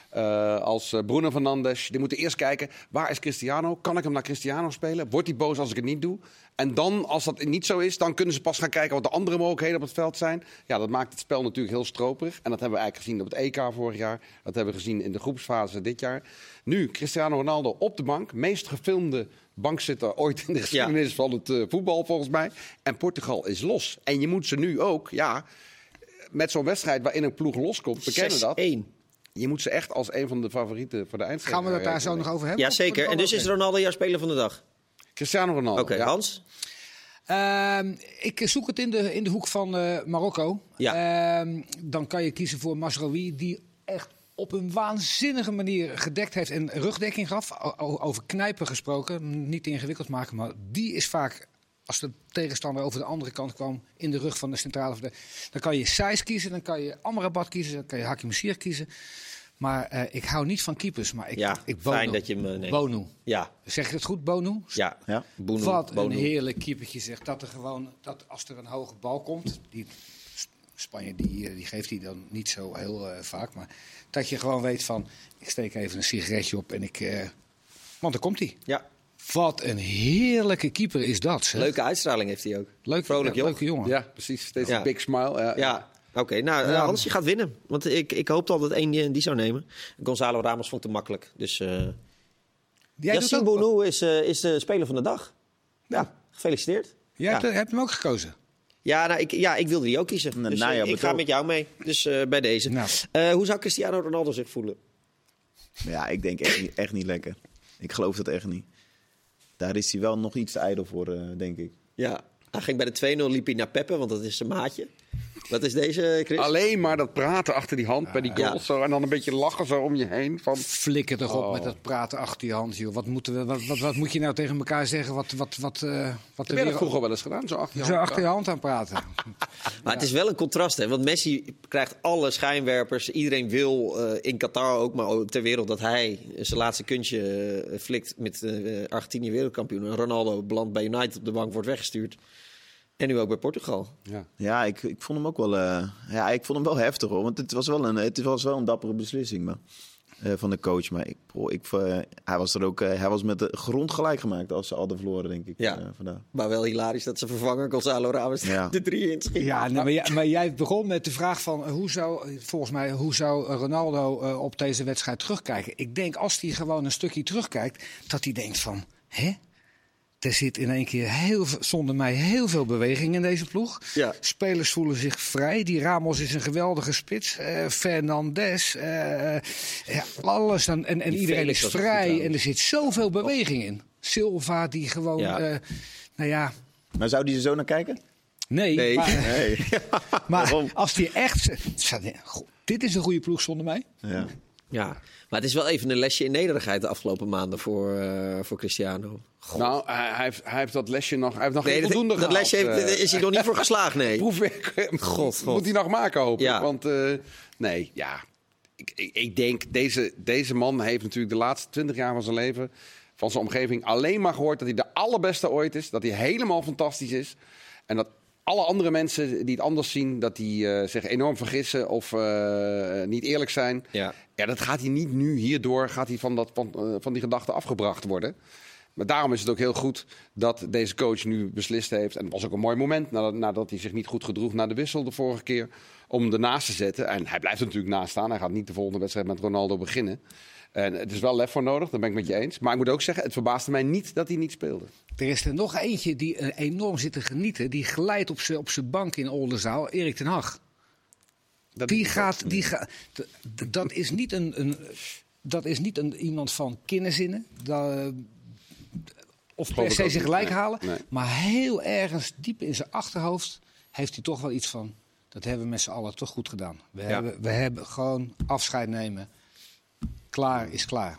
eh, als eh, Bruno Fernandes. Die moeten eerst kijken, waar is Cristiano? Kan ik hem naar Cristiano spelen? Wordt hij boos als ik het niet doe? En dan, als dat niet zo is, dan kunnen ze pas gaan kijken wat de andere mogelijkheden op het veld zijn. Ja, dat maakt het spel natuurlijk heel stroperig. En dat hebben we eigenlijk gezien op het EK vorig jaar. Dat hebben we gezien in de groepsfase dit jaar. Nu, Cristiano Ronaldo op de bank. Meest gefilmde bankzitter ooit in de geschiedenis van het eh, voetbal, volgens mij. En Portugal is los. En je moet ze nu ook, ja, met zo'n wedstrijd waarin een ploeg loskomt, we kennen dat. 6-1. Je moet ze echt als een van de favorieten voor de eindstrijd Gaan we het daar zo nog over hebben? Ja, zeker. En dus is Ronaldo jouw speler van de dag. Cristiano Ronaldo. Oké, ja. Hans? Ehm, ik zoek het in de, in de hoek van eh, Marokko. Ehm, dan kan je kiezen voor Masraoui, die echt op een waanzinnige manier gedekt heeft en rugdekking gaf. O- over knijpen gesproken, niet te ingewikkeld maken, maar die is vaak, als de tegenstander over de andere kant kwam, in de rug van de centrale verdediger. Dan kan je Sijs kiezen, dan kan je Amrabat kiezen, dan kan je Hakim Messier kiezen. Maar eh, ik hou niet van keepers, maar ik, Ja, ik fijn dat je hem eh, neemt. Bonu. Ja, Zeg ik het goed, Bonu? ja. Ja. Boenu, Wat Bonu. een heerlijk keepertje zegt. Dat er gewoon, dat als er een hoge bal komt, die Spanje die, eh, die geeft hij dan niet zo heel vaak, maar dat je gewoon weet van, ik steek even een sigaretje op en ik, eh, want dan komt hij. Ja, Wat een heerlijke keeper is dat. Zeg. leuke uitstraling heeft hij ook. Leuk, Vrolijk, ja, leuke jongen. Ja, precies. Steeds Ja. een big smile. Ja. Ja, oké. Nou, eh, Ja. Hans, je gaat winnen. Want ik, ik hoopte al dat één die, die zou nemen. Gonzalo Ramos vond het te makkelijk. Dus eh Jij doet Yassine Bounou is, eh, is de speler van de dag. Ja, gefeliciteerd. Jij ja. hebt, hebt hem ook gekozen. Ja, nou, ik, ja, ik wilde die ook kiezen. Nou, Dus nou ja, ik ga met jou mee. Dus eh, bij deze. Nou. Eh, hoe zou Cristiano Ronaldo zich voelen? Ja, ik denk echt niet, echt niet lekker. Ik geloof dat echt niet. Daar is hij wel nog iets te ijdel voor, eh, denk ik. Ja, hij ging bij de 2-0 liep hij naar Peppe, want dat is zijn maatje. Wat is deze, Chris? Alleen maar dat praten achter die hand bij die. Zo, en dan een beetje lachen zo om je heen. Van, Flikker toch op Oh. met dat praten achter je hand, joh. Wat, moeten we, wat, wat, wat moet je nou tegen elkaar zeggen? Wat, wat, wat, eh, wat heb er weer vroeger wel eens gedaan? Zo achter je zo hand? achter je hand aan praten. Maar het is wel een contrast, hè? Want Messi krijgt alle schijnwerpers. Iedereen wil eh, in Qatar ook, maar ook ter wereld dat hij zijn laatste kuntje eh, flikt met eh Argentinië wereldkampioen. En Ronaldo belandt bij United op de bank, wordt weggestuurd. En nu ook bij Portugal. Ja. Ja, ik, ik vond hem ook wel, eh, ja, ik vond hem wel heftig hoor. Want het was wel een, het was wel een dappere beslissing maar, eh, van de coach. Maar ik, bro, ik, eh, hij was er ook, hij was met de grond gelijk gemaakt als ze hadden verloren, denk ik. Ja. eh, vandaag. Maar wel hilarisch dat ze vervanger Gonzalo Ramos Ja. de drie in schiet. Ja, nee, maar, jij, maar jij begon met de vraag van hoe zou, volgens mij, hoe zou Ronaldo eh, op deze wedstrijd terugkijken? Ik denk als hij gewoon een stukje terugkijkt, dat hij denkt van, hè? Er zit in één keer heel, veel- zonder mij heel veel beweging in deze ploeg. Ja. Spelers voelen zich vrij. Die Ramos is een geweldige spits. Eh Fernandes. eh, ja, alles. Dan, en en iedereen Felix is vrij. En er zit zoveel beweging in. Silva die gewoon... Ja. eh, nou ja, Maar zou die er zo naar kijken? nee. Nee. Maar, Nee. maar als die echt... Dit is een goede ploeg zonder mij. ja. Ja, maar het is wel even een lesje in nederigheid de afgelopen maanden voor, eh, voor Cristiano. Nou, hij, hij heeft, hij heeft dat lesje nog, hij heeft nog Nee, geen dat, voldoende dat gehaald, lesje heeft, eh. is hij nog niet voor geslaagd, nee. proefwerk God, God. moet hij nog maken, hoop ik. Ja. Want eh, nee, ja. Ik, ik, ik denk, deze, deze man heeft natuurlijk de laatste twintig jaar van zijn leven... van zijn omgeving alleen maar gehoord dat hij de allerbeste ooit is. Dat hij helemaal fantastisch is. En dat alle andere mensen die het anders zien... dat die eh, zich enorm vergissen of eh, niet eerlijk zijn. Ja. Ja, dat gaat hij niet nu hierdoor gaat hij van, dat, van, eh, van die gedachte afgebracht worden. Maar daarom is het ook heel goed dat deze coach nu beslist heeft. En het was ook een mooi moment nadat, nadat hij zich niet goed gedroeg na de wissel de vorige keer. Om ernaast te zetten. En hij blijft er natuurlijk naast staan. Hij gaat niet de volgende wedstrijd met Ronaldo beginnen. En het is wel lef voor nodig, dat ben ik met je eens. Maar ik moet ook zeggen, het verbaasde mij niet dat hij niet speelde. Er is er nog eentje die eh, enorm zit te genieten. Die glijdt op zijn op zijn bank in Oldenzaal. Erik ten Hag. Dat Die gaat, die gaat, dat is niet een, een, dat is niet een, iemand van kinderzinnen. Dat, eh, of per se zich gelijk halen. nee. Maar heel ergens diep in zijn achterhoofd heeft hij toch wel iets van. Dat hebben we met z'n allen toch goed gedaan. We, hebben, we hebben gewoon afscheid nemen. Klaar is klaar.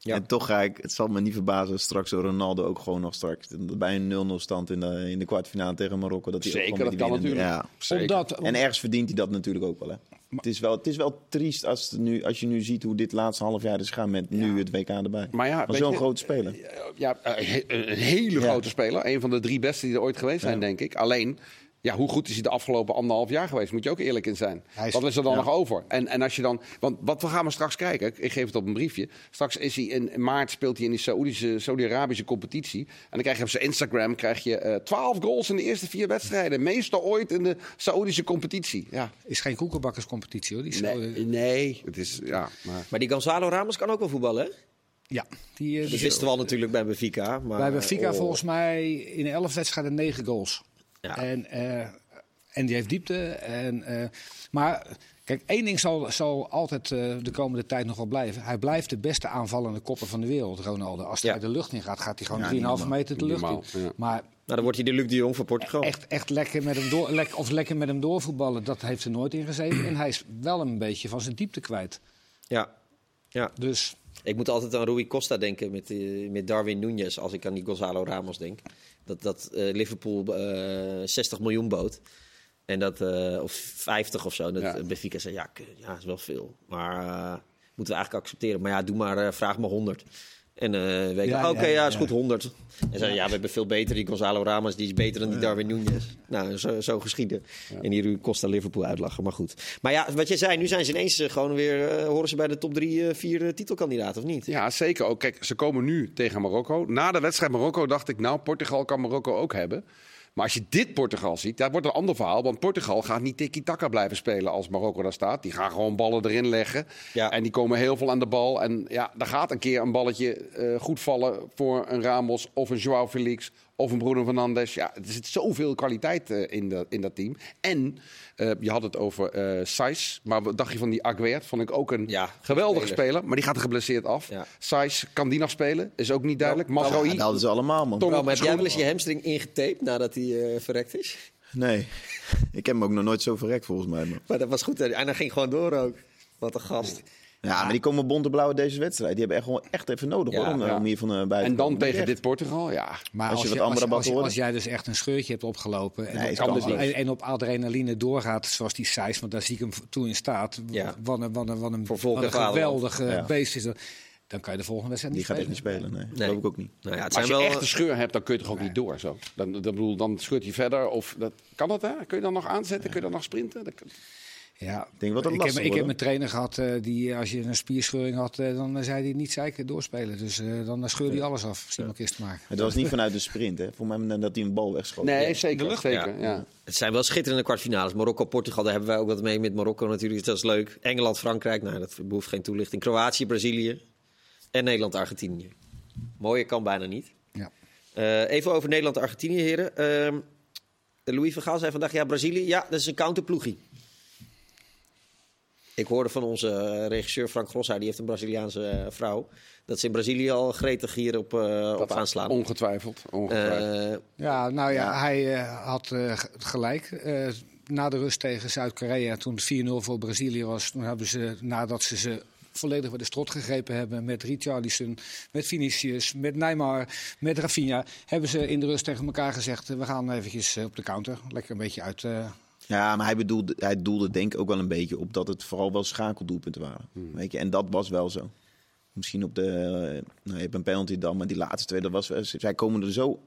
Ja. En toch ga ik, het zal me niet verbazen, straks Ronaldo ook gewoon nog straks bij een 0-0 stand in de, in de kwartfinale tegen Marokko. Dat hij ook Zeker, gewoon dat met kan winnen- natuurlijk. Ja. Zeker. Omdat, En ergens verdient hij dat natuurlijk ook wel. Hè. Het, is wel het is wel triest als, nu, als je nu ziet hoe dit laatste half jaar is gaan met nu het WK erbij. Maar ja, zo'n grote speler. Ja, eh, he- een hele Ja. grote speler. Een van de drie beste die er ooit geweest zijn, Ja. denk ik. Alleen, ja, hoe goed is hij de afgelopen anderhalf jaar geweest? Moet je ook eerlijk in zijn. Is- Wat is er dan ja. nog over? En, en als je dan, want wat we gaan we straks kijken. Ik geef het op een briefje. Straks is hij in, in maart speelt hij in die Saoedische, Saudi-Arabische competitie. En dan krijg je op zijn Instagram krijg je eh 12 goals in de eerste vier wedstrijden. Meeste ooit in de Saoedische competitie. Ja, is geen koekenbakkerscompetitie hoor. Die nee, eh, nee. Het is ja. Maar, Maar die Gonzalo Ramos kan ook wel voetballen, hè? ja, die, eh, Dat die- wisten we al natuurlijk bij Benfica. Maar, Bij Benfica oh. volgens mij in 11 wedstrijden 9 goals. Ja. En, eh, en die heeft diepte. En, eh, maar kijk, één ding zal, zal altijd eh, de komende tijd nog wel blijven. Hij blijft de beste aanvallende kopper van de wereld, Ronaldo. Als hij Ja. de lucht in gaat, gaat hij gewoon Ja, 3,5 niet normaal. meter de lucht in. ja. Maar dan wordt hij de Luc de Jong van Portugal. Echt, echt lekker, met hem door, lek- of lekker met hem doorvoetballen, dat heeft er nooit in gezeten. En hij is wel een beetje van zijn diepte kwijt. Ja. ja. Dus Ik moet altijd aan Rui Costa denken met, eh, met Darwin Núñez als ik aan die Gonzalo Ramos denk. Dat, dat eh, Liverpool eh 60 miljoen bood. En dat, eh, of 50 of zo. Dat Ja. eh, Benfica zei, ja, ja, is wel veel. Maar eh, moeten we eigenlijk accepteren. Maar ja, doe maar, eh, vraag maar 100. En weet ik, Ja, oké, ja, ja, is ja. goed, 100. En zei, ja, we hebben veel beter. Die Gonzalo Ramos, die is beter dan die Darwin Núñez. Nou, zo, zo geschieden. En die Rui Costa Liverpool uitlachen, maar goed. Maar ja, wat jij zei, nu zijn ze ineens eh, gewoon weer... eh, horen ze bij de top drie, eh, vier titelkandidaten, of niet? Ja, zeker ook. Kijk, ze komen nu tegen Marokko. Na de wedstrijd Marokko dacht ik, nou, Portugal kan Marokko ook hebben. Maar als je dit Portugal ziet, dat wordt een ander verhaal. Want Portugal gaat niet tiki-taka blijven spelen als Marokko daar staat. Die gaan gewoon ballen erin leggen. Ja. En die komen heel veel aan de bal. En ja, daar gaat een keer een balletje eh, goed vallen voor een Ramos of een Joao Felix of een Bruno Fernandes. Ja, er zit zoveel kwaliteit eh, in, dat in dat team. En eh, je had het over eh Saiz. Maar wat dacht je van die Aguert? Vond ik ook een Ja, geweldige speler. speler. Maar die gaat er geblesseerd af. Ja. Saiz, kan die nog spelen? Is ook niet duidelijk. Ja, Mazraoui, dat hadden ze allemaal, man. Tom- maar heb jij wel eens je hamstring ingetaped nadat hij eh, verrekt is? Nee, ik heb hem ook nog nooit zo verrekt volgens mij. Man. Maar dat was goed. En hij ging gewoon door ook. Wat een gast. Ja, maar die komen bonte-blauwe deze wedstrijd. Die hebben echt gewoon echt even nodig Ja, hoor, om, ja. om hier van uh, buiten en dan komen. tegen Echt. dit Portugal, ja. Maar Als als, je als, andere als, als jij dus echt een scheurtje hebt opgelopen en, Nee, op, kan dus en, en op adrenaline doorgaat zoals die Sijs, want daar zie ik hem toe in staat. Ja. Wat een, wat een, wat wat geweldige Ja. beest is dat. Dan kan je de volgende wedstrijd Die niet gaat echt niet spelen. spelen, nee. Nee. geloof ik ook niet. Nou ja, het Maar zijn als je wel... echt een scheur hebt, dan kun je toch ook niet door. Zo. Dan, dan, bedoel, dan scheurt hij verder. Of dat, kan dat, hè? Kun je dan nog aanzetten? Kun je dan nog sprinten? Dat Ja, Ik denk wel dat ik, heb, ik heb een trainer gehad eh, die als je een spierscheuring had, eh, dan zei hij niet zeiken doorspelen. Dus eh, dan scheurde hij alles af, Simon Kistenmaker. Het was niet vanuit de sprint, hè. Voor mij dat hij een bal wegschoot. Nee, Ja. zeker. zeker Ja. ja. Het zijn wel schitterende kwartfinales. Marokko-Portugal, daar hebben wij ook wat mee met Marokko natuurlijk. Dat is leuk. Engeland-Frankrijk, nou, dat behoeft geen toelichting. Kroatië-Brazilië. En Nederland-Argentinië. Mooier kan bijna niet. Ja. Eh, even over Nederland-Argentinië, heren. Ehm, Louis van Gaal zei vandaag, ja, Brazilië, ja, dat is een counterploegie. Ik hoorde van onze eh, regisseur Frank Grossaar, die heeft een Braziliaanse eh, vrouw, dat ze in Brazilië al gretig hierop eh op aanslaan. Ongetwijfeld. ongetwijfeld. Eh, Ja, nou ja, Ja. hij eh, had eh, gelijk. Eh, na de rust tegen Zuid-Korea, toen het 4-0 voor Brazilië was, toen hebben ze, nadat ze ze volledig bij de strot gegrepen hebben met Richarlison, met Vinicius, met Neymar, met Rafinha, hebben ze in de rust tegen elkaar gezegd, eh, we gaan eventjes eh, op de counter. Lekker een beetje uit... eh, Ja, maar hij, bedoelde, hij doelde denk ik ook wel een beetje op dat het vooral wel schakeldoelpunten waren. Weet je? En dat was wel zo. Misschien op de... eh, nou, je hebt een penalty dan, maar die laatste twee, dat was... wel- Zij komen er zo...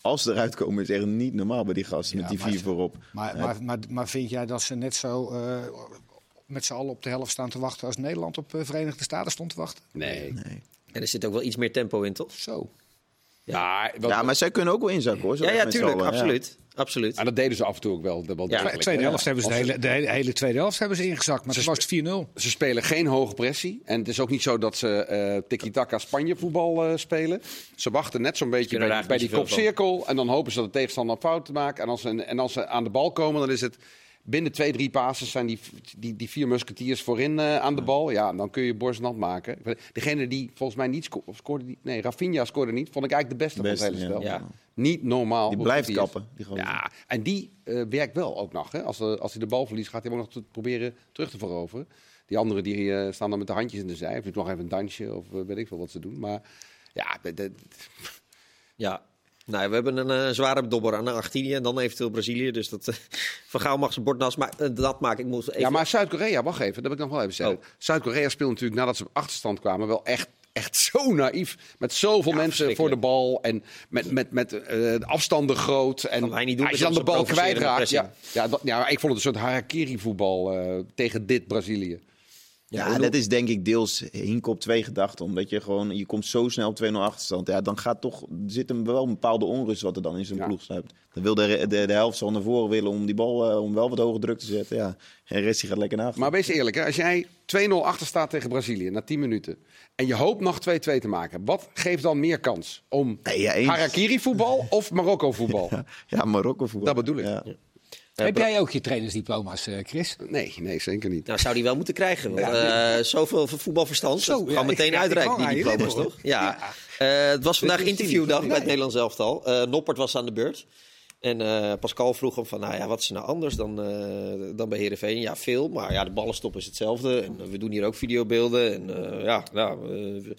Als ze eruit komen, is echt niet normaal bij die gasten Ja, met die maar vier voorop. Maar, maar, maar vind jij dat ze net zo eh, met z'n allen op de helft staan te wachten als Nederland op eh, Verenigde Staten stond te wachten? nee. Nee. en er zit ook wel iets meer tempo in, toch? Zo. Ja, wat- Ja, maar zij kunnen ook wel inzakken hoor. zo Ja, ja, tuurlijk, ja. absoluut. absoluut. En dat deden ze af en toe ook wel. wel Ja, degelijk, De tweede helft hebben ze de hele, de hele, hele tweede helft hebben ze ingezakt, maar Ze was het 4-0. Ze spelen geen hoge pressie. En het is ook niet zo dat ze eh tiki-taka Spanje voetbal eh, spelen. Ze wachten net zo'n beetje bij, bij die kopcirkel. En dan hopen ze dat de tegenstander een fout maakt. En als, ze, en als ze aan de bal komen, dan is het... Binnen twee, drie passes zijn die, die, die vier musketiers voorin eh, aan de bal. Ja, dan kun je borst nat maken. Degene die volgens mij niet sco scoorde... Die, nee, Rafinha scoorde niet. Vond ik eigenlijk de beste, Beste, van het hele spel. Ja. Niet normaal. Die blijft die kappen. Die. Ja, en die eh, werkt wel ook nog. Hè? Als, eh, als hij de bal verliest, gaat hij hem ook nog te- proberen terug te veroveren. Die anderen die, staan dan met de handjes in de zij. Of doet nog even een dansje of weet ik veel wat ze doen. Maar ja, de- Ja. Nou, we hebben een eh, zware dobber aan Argentinië en dan eventueel Brazilië. Dus dat eh, Van Gaal mag zijn bord eh, dat maak ik moet even. ja maar Zuid-Korea, wacht even, dat wil ik nog wel even zeggen. Oh. Zuid-Korea speelt natuurlijk nadat ze op achterstand kwamen wel echt, echt zo naïef. Met zoveel Ja, mensen voor de bal en met, met, met de afstanden groot. En hij niet doen als je dan de bal kwijtraakt. Ja, ja, dat, ja, ik vond het een soort harakiri-voetbal tegen dit Brazilië. Ja, hoe- dat is denk ik deels hinken op twee gedachten. Omdat je gewoon, je komt zo snel op 2-0 achterstand. Ja, dan gaat toch, er zit hem wel een bepaalde onrust wat er dan in zijn Ja. ploeg sluipt. Dan wil de, de, de helft zo naar voren willen om die bal eh, om wel wat hoger druk te zetten. Ja, en de rest die gaat lekker na. Maar wees eerlijk, hè? als jij 2-0 achter staat tegen Brazilië na 10 minuten. en je hoopt nog 2-2 te maken. wat geeft dan meer kans? Om Nee, ja, eens. Harakiri-voetbal of Marokko-voetbal? Ja, Marokko voetbal. Dat bedoel ik. Ja. Heb jij ook je trainersdiploma's, eh, Chris? Nee, nee, zeker niet. Nou, zou die wel moeten krijgen. Want, eh, zoveel voetbalverstand. Zo, ja, gaan meteen ja, ik uitreiken, die diploma's, toch? Ja. Eh, het was vandaag interviewdag bij het Nederlands elftal. Eh Noppert was aan de beurt. En eh, Pascal vroeg hem van, nou ja, wat is er nou anders dan, eh, dan bij Heerenveen? Ja, veel, maar ja, de ballenstop is hetzelfde. En eh, we doen hier ook videobeelden. En eh, ja, nou, eh,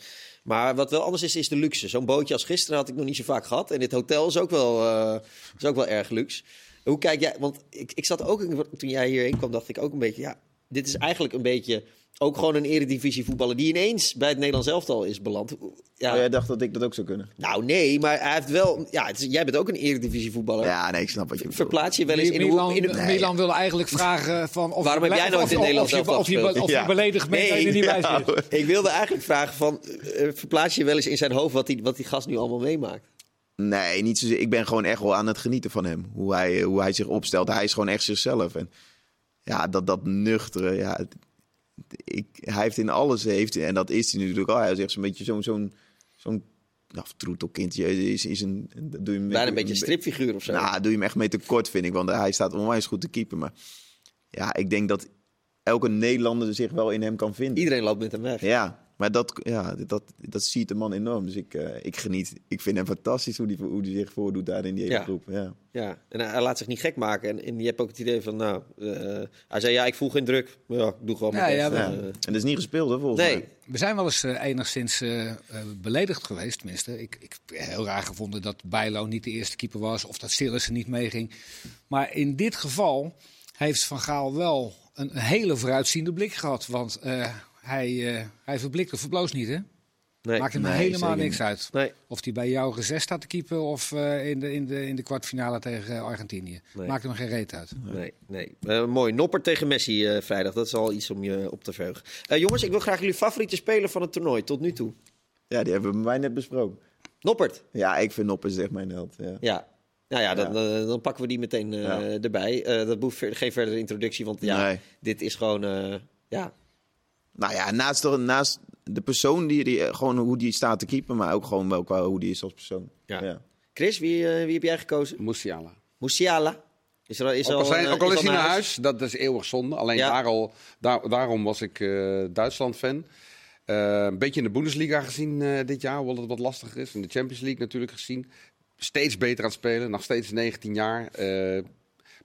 maar wat wel anders is, is de luxe. Zo'n bootje als gisteren had ik nog niet zo vaak gehad. En dit hotel is ook wel, eh, is ook wel erg luxe. Hoe kijk jij, want ik, ik zat ook, toen jij hierheen kwam, dacht ik ook een beetje, ja, dit is eigenlijk een beetje ook gewoon een eredivisie voetballer die ineens bij het Nederlands elftal is beland. Ja, Oh, jij dacht dat ik dat ook zou kunnen? Nou nee, maar hij heeft wel, ja, het is- jij bent ook een eredivisie voetballer. Ja, nee, ik snap wat je bedoelt. Verplaats je wel eens in Milan, in de, Milan, Milan wilde eigenlijk vragen van of Waarom je heb jij nooit of- in Nederland of je- zelf of je, of je Ja. beledigd bent Nee, dat je er niet bij ja. zit. Ik wilde eigenlijk vragen van, eh, verplaats je wel eens in zijn hoofd wat die, wat die gast nu allemaal meemaakt? Nee, niet zozeer. Ik ben gewoon echt wel aan het genieten van hem. Hoe hij, hoe hij zich opstelt. Hij is gewoon echt zichzelf. En ja, dat, dat nuchtere. Ja, ik, hij heeft in alles. Heeft, en dat is hij natuurlijk al. Hij is echt zo'n beetje zo'n. zo'n zo'n nou, troetelkindje is, is een. Doe je hem Bijna een beetje een stripfiguur of zo. Nou, doe je hem echt mee tekort, vind ik. Want hij staat onwijs goed te keeper. Maar ja, ik denk dat elke Nederlander zich wel in hem kan vinden. Iedereen loopt met hem weg. Ja, maar dat, ja, dat, dat ziet de man enorm. Dus ik, eh, ik geniet. Ik vind hem fantastisch hoe hij hoe die zich voordoet daar in die hele Ja. groep. Ja. Ja, en hij, hij laat zich niet gek maken. En, en je hebt ook het idee van, nou, eh, hij zei ja, ik voel geen druk. Ja, ik doe gewoon Ja, mijn ja, En dat is niet gespeeld, hè, volgens nee, mij. We zijn wel eens eh, enigszins eh, eh, beledigd geweest, tenminste. Ik, ik heb heel raar gevonden dat Bijlo niet de eerste keeper was of dat Sillissen niet meeging. Maar in dit geval heeft Van Gaal wel een, een hele vooruitziende blik gehad. Want eh, hij, eh hij verblikte verbloos niet, hè? nee, Maakt hem Nee, helemaal niks niet. uit. nee. Of hij bij jou gezet staat te keeper of eh, in, de, in, de, in de kwartfinale tegen Argentinië. Nee. Maakt hem geen reet uit. Nee, nee. Eh, mooi. Noppert tegen Messi eh, vrijdag. Dat is al iets om je op te verheugen. Eh, jongens, ik wil graag jullie favoriete speler van het toernooi tot nu toe. Ja, die hebben we bij mij net besproken. Noppert. Ja, ik vind Noppes echt mijn held. Ja. Ja. Nou ja, dan, eh, dan pakken we die meteen eh, Ja. erbij. Eh, dat hoeft ver- geen verdere introductie, want ja, Nee. dit is gewoon... eh, ja, Nou ja, naast, de- naast de persoon, die, die, eh, gewoon hoe die staat te keeper, maar ook gewoon wel qua hoe die is als persoon. Ja. Chris, wie, eh, wie heb jij gekozen? Musiala. Musiala. Is er, is er Ook al, zijn, een, ook al eh, is hij naar huis, dat is eeuwig zonde. Alleen Ja. daar al, daar, daarom was ik eh, Duitsland-fan. Eh, een beetje in de Bundesliga gezien eh, dit jaar, hoewel het wat lastiger is. In de Champions League natuurlijk gezien. Steeds beter aan het spelen, nog steeds 19 jaar. Eh,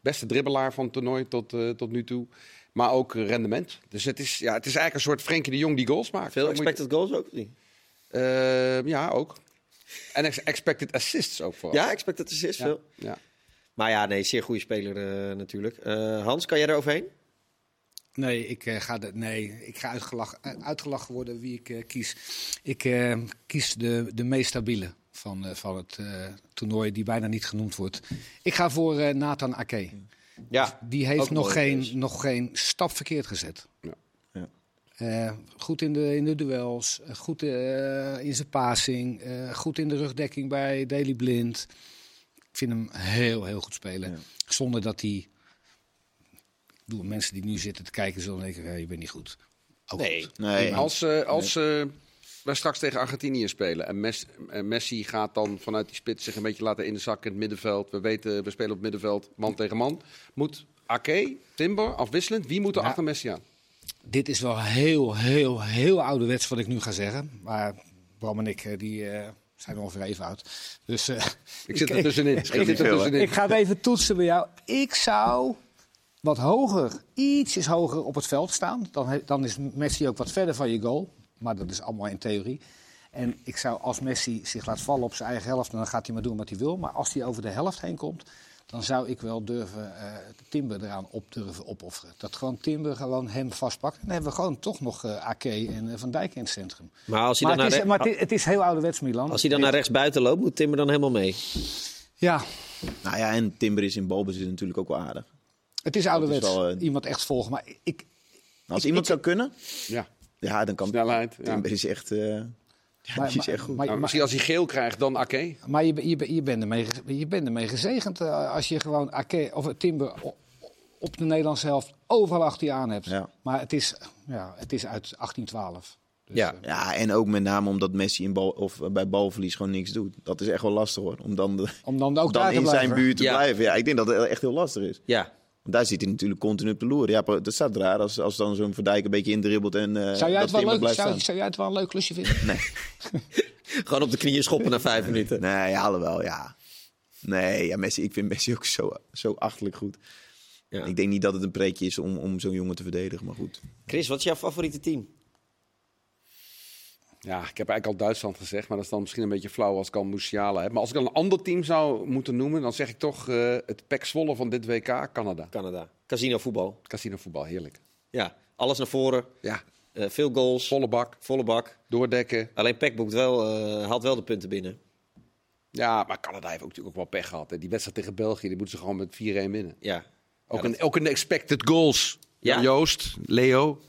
beste dribbelaar van het toernooi tot, eh, tot nu toe. Maar ook rendement. Dus het is, ja, het is eigenlijk een soort Frenkie de Jong die goals maakt. Veel je- expected goals ook? of niet? Eh, ja, ook. En ex- expected assists ook voor. Ja, expected assist ja. veel. ja. Maar ja, nee, zeer goede speler eh, natuurlijk. Eh, Hans, kan jij er overheen? Nee, ik, eh, ga, de, nee, ik ga uitgelachen, uitgelachen worden wie ik eh, kies. Ik kies de, de meest stabiele van, eh, van het eh, toernooi, die bijna niet genoemd wordt. Ik ga voor eh, Nathan Ake. Ja. Die heeft nog geen, nog geen stap verkeerd gezet. Ja. Ja. Eh, goed in de, in de duels, eh, goed eh, in zijn passing, eh, goed in de rugdekking bij Daily Blind. Ik vind hem heel, heel goed spelen. Ja. Zonder dat hij... Ik bedoel, mensen die nu zitten te kijken zullen denken, hey, je bent niet goed. Ook Nee. goed. Nee, Als, eh, als eh, wij straks tegen Argentinië spelen en Mes- Messi gaat dan vanuit die spits zich een beetje laten inzakken in het middenveld. We weten, we spelen op het middenveld man tegen man. Moet Ake, Timber, afwisselend, wie moet er Ja. achter Messi aan? Dit is wel heel, heel, heel ouderwets wat ik nu ga zeggen. Maar Bram en ik eh, die, eh, zijn ongeveer even oud. Dus eh, Ik zit er tussenin. Ik er ik ga het even toetsen bij jou. Ik zou wat hoger, ietsjes hoger op het veld staan. Dan, dan is Messi ook wat verder van je goal. Maar dat is allemaal in theorie. En ik zou, als Messi zich laat vallen op zijn eigen helft, dan gaat hij maar doen wat hij wil. Maar als hij over de helft heen komt, dan zou ik wel durven eh Timber eraan op durven opofferen. Dat gewoon Timber gewoon hem vastpakt. En dan hebben we gewoon toch nog eh Ake en eh, Van Dijk in het centrum. Maar als hij Maar, dan, het naar, is, re- maar het, is, het is heel ouderwets, Milan. als hij dan naar rechts buiten loopt, moet Timmer dan helemaal mee. Ja, nou ja, en Timber is in balbezit natuurlijk ook wel aardig. het is ouderwets. wel, eh, Iemand echt volgen. Maar ik, Als Ik- iemand ik- zou kunnen, Ja. Ja, dan kan Snelheid, ja. Timber is echt, eh, ja, Maar- die is maar- echt goed. maar- Nou, misschien als hij geel krijgt, dan Ake. Maar je, je, je, bent ermee, je bent ermee gezegend eh, als je gewoon Ake, of Timber op de Nederlandse helft overal achter je aan hebt. Ja. Maar het is, ja, het is uit 1812. Dus, Ja. eh, Ja, en ook met name omdat Messi in bal, of bij balverlies gewoon niks doet. Dat is echt wel lastig hoor. Om dan, de- om dan ook dan daar te in blijven. zijn buurt te Ja. blijven. Ja, ik denk dat het echt heel lastig is. Ja, daar zit hij natuurlijk continu op de loer. Ja, dat staat raar als, als dan zo'n Verdijk een beetje indribbelt en eh, Zou jij, dat het wel leuk, zou jij het wel een leuk klusje vinden? Nee, Gewoon op de knieën schoppen na vijf minuten. nee, alhoewel, ja. Nee, ja, Messi, ik vind Messi ook zo, zo achterlijk goed. Ja. Ik denk niet dat het een preekje is om, om zo'n jongen te verdedigen, maar goed. Chris, wat is jouw favoriete team? Ja, ik heb eigenlijk al Duitsland gezegd, maar dat is dan misschien een beetje flauw als ik al Musiala heb. Maar als ik dan een ander team zou moeten noemen, dan zeg ik toch eh, het Pek Zwolle van dit WK, Canada. Canada. Casino voetbal. Casino voetbal, heerlijk. Ja, alles naar voren. Ja, Eh, veel goals. volle bak, Volle bak. doordekken. Alleen Peck boekt wel, eh, haalt wel de punten binnen. Ja, maar Canada heeft ook natuurlijk ook wel pech gehad. Hè. Die wedstrijd tegen België, die moeten ze gewoon met 4-1 winnen. Ja. Ook, Ja, een, ook een expected goals. Ja. Joost, Leo.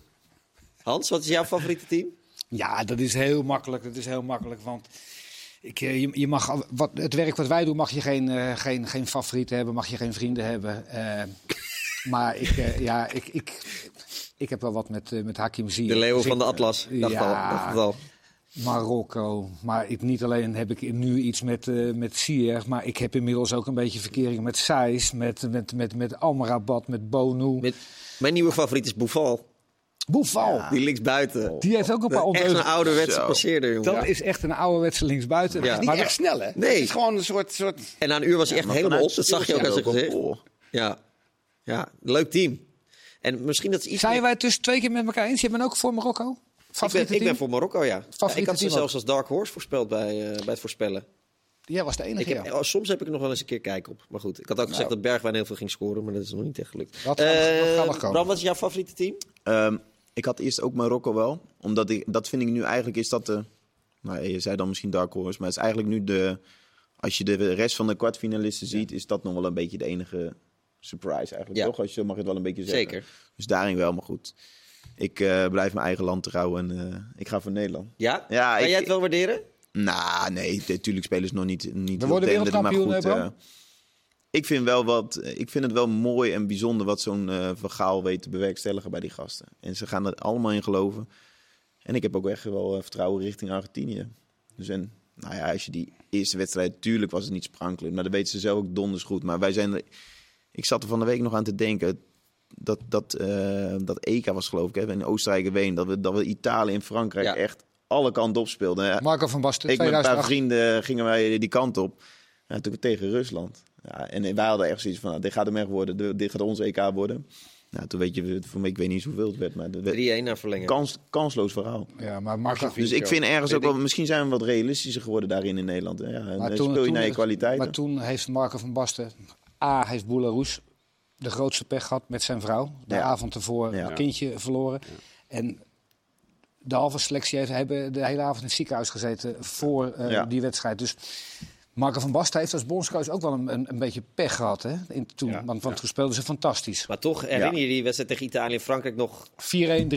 Hans, wat is jouw favoriete team? Ja, dat is heel makkelijk. Dat is heel makkelijk, want ik, eh, je, je mag, wat, het werk wat wij doen mag je geen, eh, geen, geen favorieten hebben, mag je geen vrienden hebben. Eh, maar ik, ja, ik, ik, ik heb wel wat met, met Hakim Ziyech. De leeuw Dus van de Atlas. Dacht ja. al, dacht het al. Marokko. Maar ik, niet alleen heb ik nu iets met, met Ziyech, maar ik heb inmiddels ook een beetje verkeringen met Saiz, met, met, met, met Amrabat, met Bonu. Met, mijn nieuwe favoriet is Boufal. Boeval. Die linksbuiten. Die heeft ook een paar Echt een ondeugden. ouderwetse Zo. passeerder, jongen. Dat is echt een ouderwetse linksbuiten. Ja. Niet Maar echt snel, hè? Nee. Het is gewoon een soort... soort... En na een uur was hij echt helemaal op. Dat zag je ook aan zijn stilstaan gezicht. Oh. Ja. ja, leuk team. En misschien dat is iets... Zijn meer- wij het dus twee keer met elkaar eens? Je bent ook voor Marokko? ik, ben, ik ben voor Marokko, ja. Ik had ze zelfs als Dark Horse voorspeld bij, eh, bij het voorspellen. Jij was de enige. Ik heb, ja. oh, soms heb ik er nog wel eens een keer kijk op. Maar goed, ik had ook gezegd dat Bergwijn heel veel ging scoren. Maar dat is nog niet echt gelukt. Dat gaat nog- dat Eh, nog komen. Bram, wat is jouw favoriete team? Ehm, ik had eerst ook Marokko wel. Omdat ik, dat vind ik nu eigenlijk is dat de... Nou, je zei dan misschien Dark Horse. Maar het is eigenlijk nu de... Als je de rest van de kwartfinalisten ziet, is dat nog wel een beetje de enige surprise eigenlijk. Ja. Toch? Als je zo mag je het wel een beetje zeggen. Zeker. Dus daarin wel, maar goed. Ik eh, blijf mijn eigen land trouw en eh, ik ga voor Nederland. Ja? Ja, kan ik- jij het wel waarderen? Nou, nee, natuurlijk spelen ze nog niet, niet We worden wereldkampioen, goed, hè? Eh, ik vind wel wat, ik vind het wel mooi en bijzonder wat zo'n eh vergaal weet te bewerkstelligen bij die gasten. En ze gaan er allemaal in geloven. En ik heb ook echt wel eh, vertrouwen richting Argentinië. Dus en, nou ja, als je die eerste wedstrijd, tuurlijk was het niet sprankelend, maar dat weten ze zelf ook donders goed. Maar wij zijn er, ik zat er van de week nog aan te denken, dat, dat, eh, dat EK was geloof ik, hè, in Oostenrijk en Ween, dat we, dat we Italië en Frankrijk Ja. echt alle kanten op speelden. Marco van Basten, ik met een paar 2008. vrienden gingen wij die kant op. Ja, toen tegen Rusland. Ja, en wij hadden echt zoiets van, nou, dit gaat hem echt worden. Dit- gaat onze EK worden. Nou, toen weet je, voor mij, ik weet niet hoeveel het werd, maar het werd 3-1 naar verlengen. kans, kansloos verhaal. Ja, maar Marco, Dus ik vind ergens ook wel, misschien zijn we wat realistischer geworden daarin in Nederland. Ja, en maar dan toen, speel je toen- naar je kwaliteiten. Maar toen heeft Marco van Basten, A, heeft Boularoes de grootste pech gehad met zijn vrouw. De Ja. avond ervoor Ja. een kindje verloren. En de halve selectie heeft, hebben de hele avond in het ziekenhuis gezeten voor eh, Ja. die wedstrijd. Dus Marco van Basten heeft als bondscoach ook wel een, een, een beetje pech gehad. Hè, in, toen, Ja, want, want toen speelden ze fantastisch. 4-1, 3-0. Maar toch herinner je die wedstrijd tegen Italië en Frankrijk nog,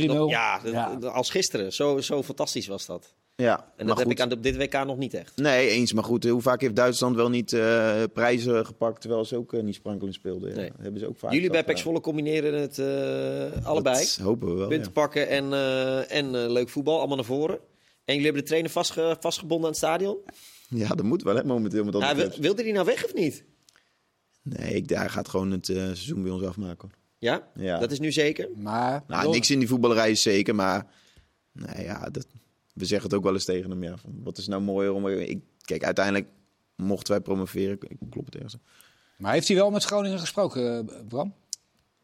nog ja, Ja. dat- als gisteren. Zo, zo fantastisch was dat. ja, En maar dat heb goed. ik aan de, op dit WK nog niet echt. Nee, eens. Maar goed, hoe vaak heeft Duitsland wel niet eh, prijzen gepakt... terwijl ze ook eh, niet sprankelend speelden? Ja, Nee. dat hebben ze ook vaak Jullie bij ja. Zwolle combineren het eh, allebei. Dat hopen we wel, Punten ja. pakken en, eh, en leuk voetbal, allemaal naar voren. En jullie hebben de trainer vastge- vastgebonden aan het stadion. Ja, dat moet wel hè, momenteel met Ja, wil- wilde hij nou weg of niet? Nee, ik, hij gaat gewoon het eh, seizoen bij ons afmaken. Ja? Ja. Dat is nu zeker? Maar Nou, niks in die voetballerij is zeker, maar nou ja, dat, we zeggen het ook wel eens tegen hem. Ja, van, wat is nou mooier om... Ik, kijk, uiteindelijk mochten wij promoveren. Ik klop het ergens. Maar heeft hij wel met Groningen gesproken, eh, Bram?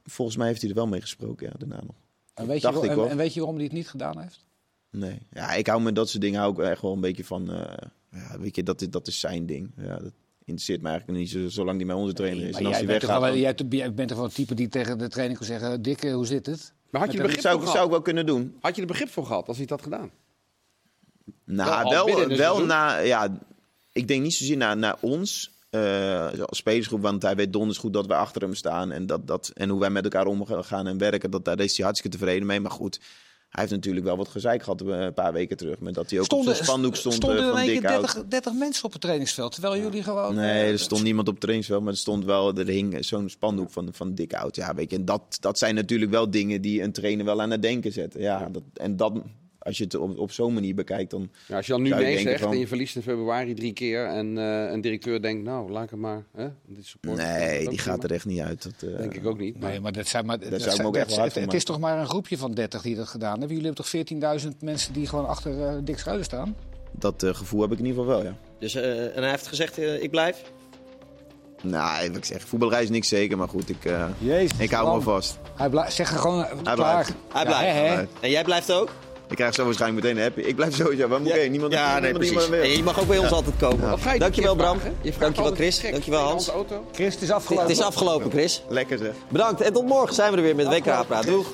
Volgens mij heeft hij er wel mee gesproken, ja, daarna nog. En weet, je, Dacht waar- ik en, wel. en weet je waarom hij het niet gedaan heeft? Nee. Ja, ik hou met dat soort dingen ik echt wel een beetje van... eh, ja, weet je, dat is, dat is zijn ding. Ja, dat interesseert me eigenlijk niet zo, zolang hij bij onze trainer is. Maar en als jij, hij bent toch weggaat... jij, jij bent toch wel het type die tegen de trainer kan zeggen... Dick, eh, hoe zit het? Maar had je, er Met begrip zou, voor ik- gehad? zou ik wel kunnen doen. had je er begrip voor gehad als hij het had gedaan? Nou, Wel wel, na, ja, ik denk niet zozeer naar, naar ons eh, als spelersgroep, want hij weet donders goed dat wij achter hem staan en, dat, dat, en hoe wij met elkaar omgaan en werken, dat, daar is hij hartstikke tevreden mee. Maar goed, hij heeft natuurlijk wel wat gezeik gehad eh, een paar weken terug, met dat hij ook op zijn spandoek stond stonden eh, er van oud. 30, 30 mensen op het trainingsveld. Terwijl jullie gewoon... Nee, eh, er stond niemand op het trainingsveld, maar er stond wel, er hing zo'n spandoek van, van dik oud. Ja, weet je, en dat, dat zijn natuurlijk wel dingen die een trainer wel aan het denken zetten. Ja, Dat, en dat, als je het op, op zo'n manier bekijkt, dan... Ja, als je dan nu nee zegt van- en je verliest in februari drie keer en eh, een directeur denkt, nou, laat ik hem maar. Hè, dit support, Nee, dat die gaat er echt niet uit. Dat, eh, Denk ik ook niet. Maar Nee, maar dat zijn maar. Dat, zou ik me zijn- ook echt het, het is toch maar een groepje van 30 die dat gedaan hebben. Jullie hebben toch 14.000 mensen die gewoon achter eh Dick Schuilen staan? dat eh, gevoel heb ik in ieder geval wel, ja. Dus, eh, en hij heeft gezegd, ik blijf. Nou, wat ik zeg, voetbalreis is niks zeker, maar goed, ik, eh, Jezus. ik hou me vast. Hij blijft zeg er gewoon eh, klaar. blijft. Hij Ja, blijft. hè, hè? blijft. En jij blijft ook? Ik krijg zo waarschijnlijk meteen een happy. Ik blijf sowieso, waar moet ik heen? Niemand, ja, niemand nee, precies. je mag ook bij ons altijd komen. Je Dankjewel Bram. Je Dankjewel Chris. Dankjewel Hans. Chris, het is Het afgelopen. is afgelopen Chris. Lekker zeg. Bedankt en tot morgen zijn we er weer met WK Praat. Doeg.